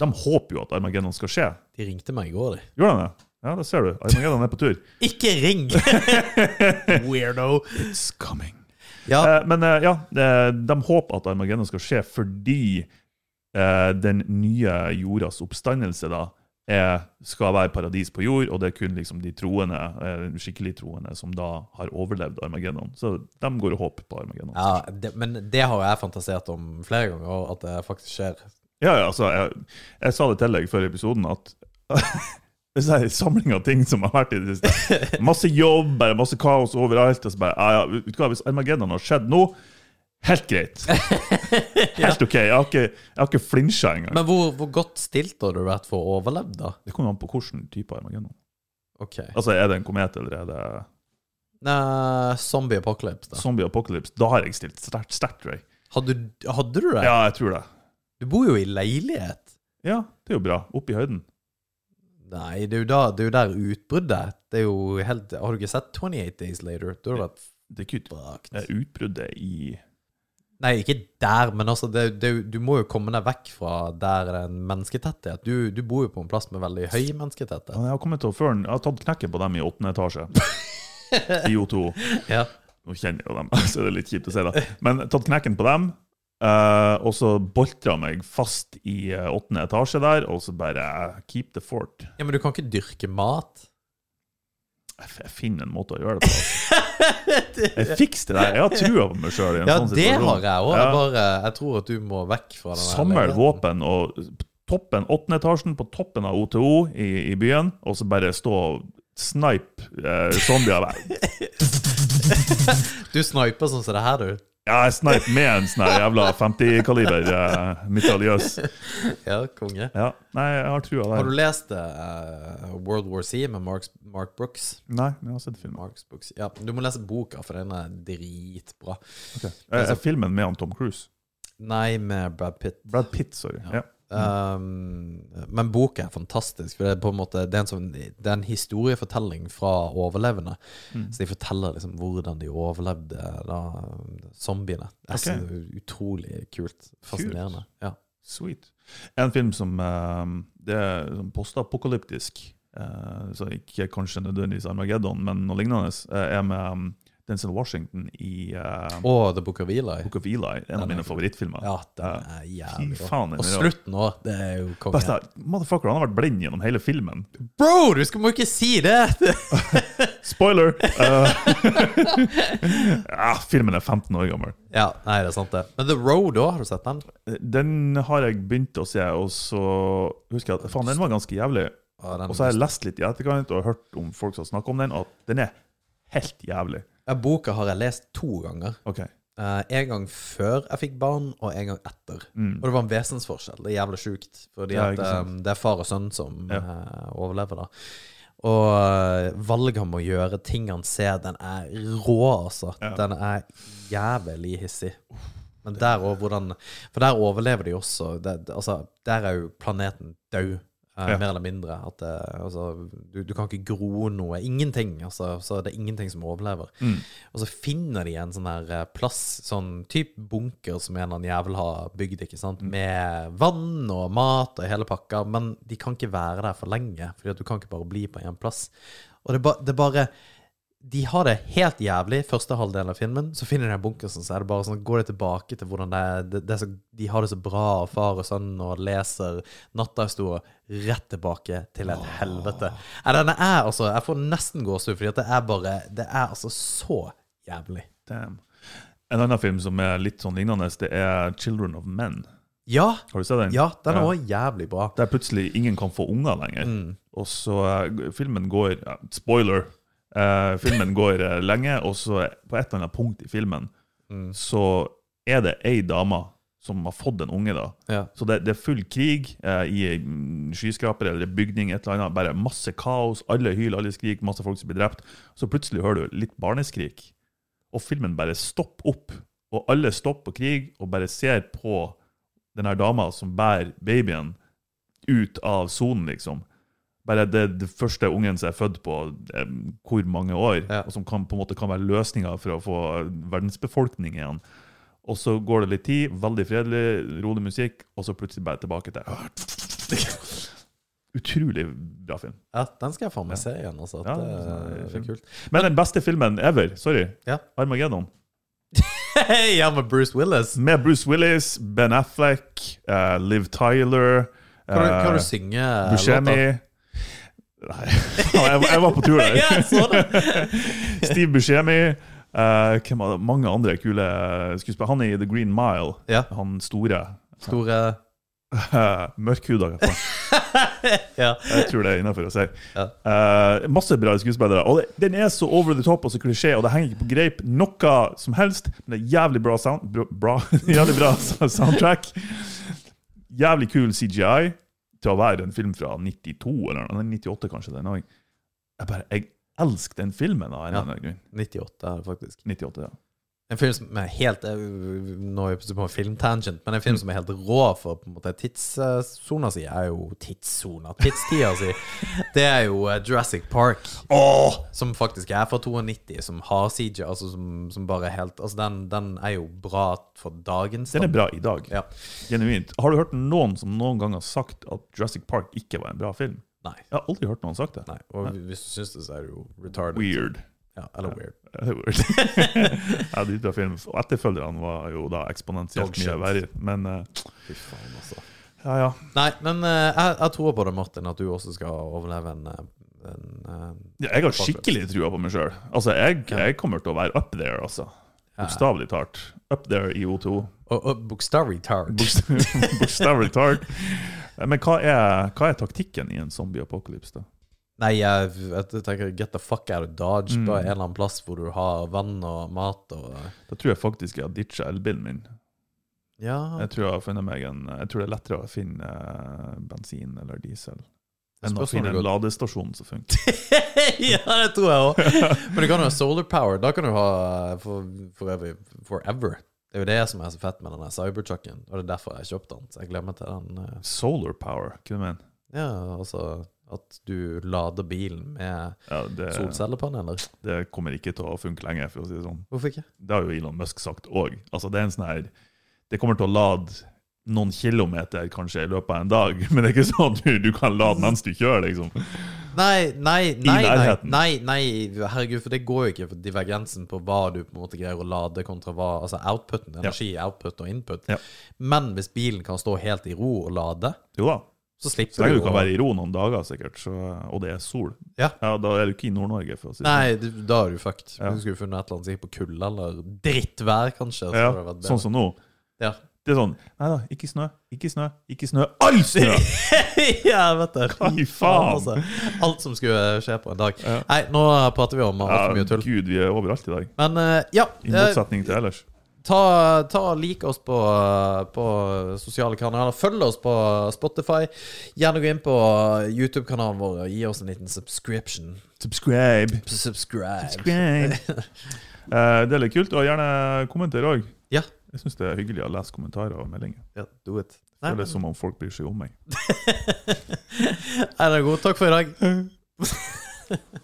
de håper jo at Armageddon skal skje. De ringte meg i går, de. Gjorde de det? Ja, det ser du. Armageddon er på tur. Ikke ring! Weirdo. It's coming. Ja, Eh, men eh, ja, de håper at Armageddon skal skje fordi eh, den nye jordas oppstandelse da er, skal være paradis på jord, og det er kun liksom de troende, eh, skikkelig troende som da har overlevd Armageddon. Så de går og håper på Armageddon. ja det, men det har jeg fantasert om flere ganger, at det faktisk skjer. Ja, ja, altså, jeg, jeg sa det til deg før episoden at det er en samling av ting som har vært i det siste. Masse jobb, bare masse kaos overalt. Og så bare, ja, ja, vet du hva, Hvis Armageddon har skjedd nå, helt greit. Helt OK. Jeg har ikke, jeg har ikke flinsja engang. Men hvor, hvor godt stilt har du vært for å overleve, da? Det kommer an på hvilken type Armageddon. Ok. Altså, Er det en komet eller er det Nei, zombie apocalypse, da. zombie apocalypse? Da har jeg stilt sterkt, sterkt, tror jeg. Hadde, du- hadde du det? Ja, jeg tror det. Du bor jo i leilighet. Ja, det er jo bra. Oppe i høyden. Nei, det er jo, da, det er jo der utbruddet Det er jo helt Har du ikke sett 28 Days Later? Du har vært Det er ikke ut, det er utbruddet i Nei, ikke der, men altså det, det, du må jo komme deg vekk fra der det er en mennesketetthet. Du, du bor jo på en plass med veldig høy mennesketetthet. Jeg har kommet til å føre Jeg har tatt knekken på dem i åttende etasje. I O2. Ja. Nå kjenner jeg jo dem, så det er litt kjipt å si det. Men tatt knekken på dem, eh, og så boltra meg fast i eh, åttende etasje der, og så bare eh, keep the fort. ja, men du kan ikke dyrke mat. Jeg finner en måte å gjøre det på. altså. Jeg fikser det der. Jeg har trua på meg sjøl. Ja, det har jeg òg. Ja. Jeg tror at du må vekk fra den. Samle våpen og toppen, åttende etasjen på toppen av OTO i, i byen, og så bare stå og snipe eh, zombier. Du sniper sånn som det her, du. Ja, jeg sniper med en sånn jævla 50-kaliber eh, mitraljøs. Ja, konge. Ja, nei, jeg har trua Har du lest uh, World War C med Mark, Mark Brooks? Nei, men jeg har sett filmen. Ja, du må lese boka, for den er dritbra. Okay. Er, Er filmen med han Tom Cruise? Nei, med Brad Pitt. Brad Pitt, sorry. Ja. Um, men boka er fantastisk, for det er på en måte Det er en, sånn, det er en historiefortelling fra overlevende. Mm. Så de forteller liksom hvordan de overlevde da, zombiene. Det er okay. så utrolig kult. Fascinerende. Ja. Sweet. En film som uh, Det er sånn postapokalyptisk, uh, så ikke kanskje nødvendigvis Armageddon, men noe lignende, eh, er med um, Denzel Washington i eh, oh, The Book of Eli. Book of Eli. En Den av mine favorittfilmer. Ja, den er jævlig Fy faen, Og slutten òg, det er jo konge. Beste, motherfucker, han har vært blind gjennom hele filmen. Bro, du skal må ikke si det! Spoiler! Uh, ja, filmen er 15 år gammel. ja, nei, det er sant, det. Men The Road òg, har du sett den? Den har jeg begynt å se, og så husker jeg at faen, den var ganske jævlig. Ja, Og så har jeg lest litt i etterkant og hørt om folk som snakker om den, og at den er helt jævlig. Ja, Boka har jeg lest to ganger. Ok. Uh, en gang før jeg fikk barn, og en gang etter. Mm. Og det var en vesensforskjell. Det er jævlig sjukt. Fordi Ja, at um, det er far og sønn som Ja. uh, overlever, da. Og uh, valget om å gjøre ting han ser, den er rå, altså. Ja. Den er jævlig hissig. Men der òg, hvordan For der overlever de også. Det, altså, der er jo planeten død. Eh, Ja. Mer eller mindre. At det, altså, du, du kan ikke gro noe. Ingenting. Altså, så det er ingenting som overlever. Mm. Og så finner de en sånn her eh, plass, sånn type bunker som en eller annen jævel har bygd, ikke sant, med vann og mat og hele pakka, men de kan ikke være der for lenge, fordi at du kan ikke bare bli på én plass. Og det, ba, det bare De har det helt jævlig første halvdelen av filmen, så finner de en bunkersen så er det bare sånn Går det tilbake til hvordan det det, det så, De har det så bra, og far og sønn, og leser nattahistorier rett tilbake til et helvete. Nei, denne er altså Jeg får nesten gåsehud, fordi at det er bare Det er altså så jævlig. Damn. En annen film som er litt sånn lignende, det er 'Children of Men'. Ja, Har du sett den? ja, den er Ja. òg jævlig bra. Der plutselig ingen kan få unger lenger. Mm. Og så eh, filmen går ja, Spoiler. Eh, filmen går eh, lenge, og så på et eller annet punkt i filmen Mm. så er det ei dame som har fått en unge. da. Ja. Så det, det er full krig eh, i skyskraper eller bygning, et eller annet. Bare masse kaos. Alle hyler, alle skriker, masse folk som blir drept. Så plutselig hører du litt barneskrik, og filmen bare stopper opp. Og alle stopper på krig og bare ser på den her dama som bærer babyen ut av sonen, liksom. Bare det, det første ungen som er født på eh, hvor mange år, Ja. og som kan, på en måte kan være løsninga for å få verdensbefolkning igjen. Og så går det litt tid, veldig fredelig, rolig musikk, og så plutselig bare tilbake til Utrolig bra film. ja, den skal jeg faen meg se igjen, altså. Ja, det, er det er kult. Men den beste filmen ever, sorry, Ja. Armageddon. ja, med Bruce Willis. Med Bruce Willis, Ben Affleck, uh, Liv Tyler Kan du, eh, kan du synge Buscemi låta? Nei, jeg, jeg var på tur der. Steve Buscemi. Uh, hvem det? Mange andre kule skuespillere. Han er i The Green Mile. Ja. Han store. Store Mørkhuda. hva faen. Ja. Jeg tror det er innafor å si. Ja. Uh, masse bra skuespillere. Og det, den er så over the top og så klisjé, og det henger ikke på greip noe som helst. Men det er jævlig bra, sound, bra, bra, jævlig bra soundtrack. Jævlig kul CGI til å være en film fra 92, eller noe, 98 kanskje. den også. Jeg bare, jeg elsker den filmen av en eller annen grunn. 98 er det faktisk. 98, ja. En film som er helt eh, Nå er jeg på en filmtangent, men en film som er helt rå for på en måte tidssona si, er jo tidssona. Tidstida si. Det er jo eh, Jurassic Park. oh! Som faktisk er fra 92, som har CJ, altså som, som bare er helt Altså, den, den er jo bra for dagens Den er bra i dag. Ja. Genuint. Har du hørt noen som noen gang har sagt at Jurassic Park ikke var en bra film? Nei. Jeg har aldri hørt noen sagt det. Nei. Og hvis du syns det, så er det jo retarded. Weird. Ja, eller weird. Det er weird. ja, Dritbra film. Og etterfølgerne var jo da eksponentielt mye verre. Men uh, Fy faen, altså. ja, ja. Nei, men uh, jeg, jeg tror på det, Martin, at du også skal overleve en, eh, en uh, Ja, Jeg har skikkelig trua på meg sjøl. Altså, jeg, jeg kommer til å være up there, altså. Bokstavelig talt. Up there i O2. Og, og bokstavelig talt. Bokstavelig talt. Men hva er, hva er taktikken i en zombie-apokalypse, da? Nei, jeg, jeg tenker get the fuck out of Dodge. Mm. På en eller annen plass hvor du har vann og mat og Da tror jeg faktisk jeg har ditcha elbilen min. Ja, Jeg tror jeg har funnet meg en Jeg tror det er lettere å finne eh, bensin eller diesel enn å finne en ladestasjon som funker. ja, det tror jeg òg. Men du kan jo ha solar power. Da kan du ha for, forever, forever. Det er jo det som er så fett med denne cybertrucken. Og det er derfor jeg kjøpte den. Så jeg glemmer til den. eh, Solar power, hva du mener Ja, altså at du lader bilen med Ja, det, solcellepaneler. det kommer ikke til å funke lenge, for å si det sånn. Hvorfor ikke? Det har jo Elon Musk sagt òg. Altså, det er en sånn her Det kommer til å lade noen kilometer kanskje i løpet av en dag, men det er ikke sånn at du, du kan lade mens du kjører, liksom. Nei, nei, nei, nei, nei, nei, herregud, for det går jo ikke for divergensen på hva du på en måte greier å lade kontra hva Altså outputen, energi, output og input. Ja. Men hvis bilen kan stå helt i ro og lade, Jo da. Så Så slipper lenge du kan være i ro noen dager, sikkert, så, og det er sol, Ja. da er du ikke i Nord-Norge, for å si det Nei, da er du fucked. Ja. Du skulle funnet et eller annet sikkert på kulde eller drittvær, kanskje. så Ja, sånn som nå. Ja. Det er sånn Nei da, ikke snø, ikke snø, ikke snø. All snø! ja, vet du. Fy faen. altså. Alt som skulle skje på en dag. Ja. Nei, nå prater vi om Ja, altfor mye tull. Gud, vi er overalt i dag. Men uh, ja, I eh, motsetning til ellers. Ta, ta lik oss på, på sosiale kanaler. Følg oss på Spotify. Gjerne gå inn på YouTube-kanalen vår og gi oss en liten subscription. Subscribe. Subscribe. Subscribe. uh, det er litt kult. Og gjerne kommenter òg. Ja. Jeg syns det er hyggelig å lese kommentarer og meldinger. Ja, do it. Nei, Det er som om folk bryr seg om meg. Nei, det er god. Takk for i dag.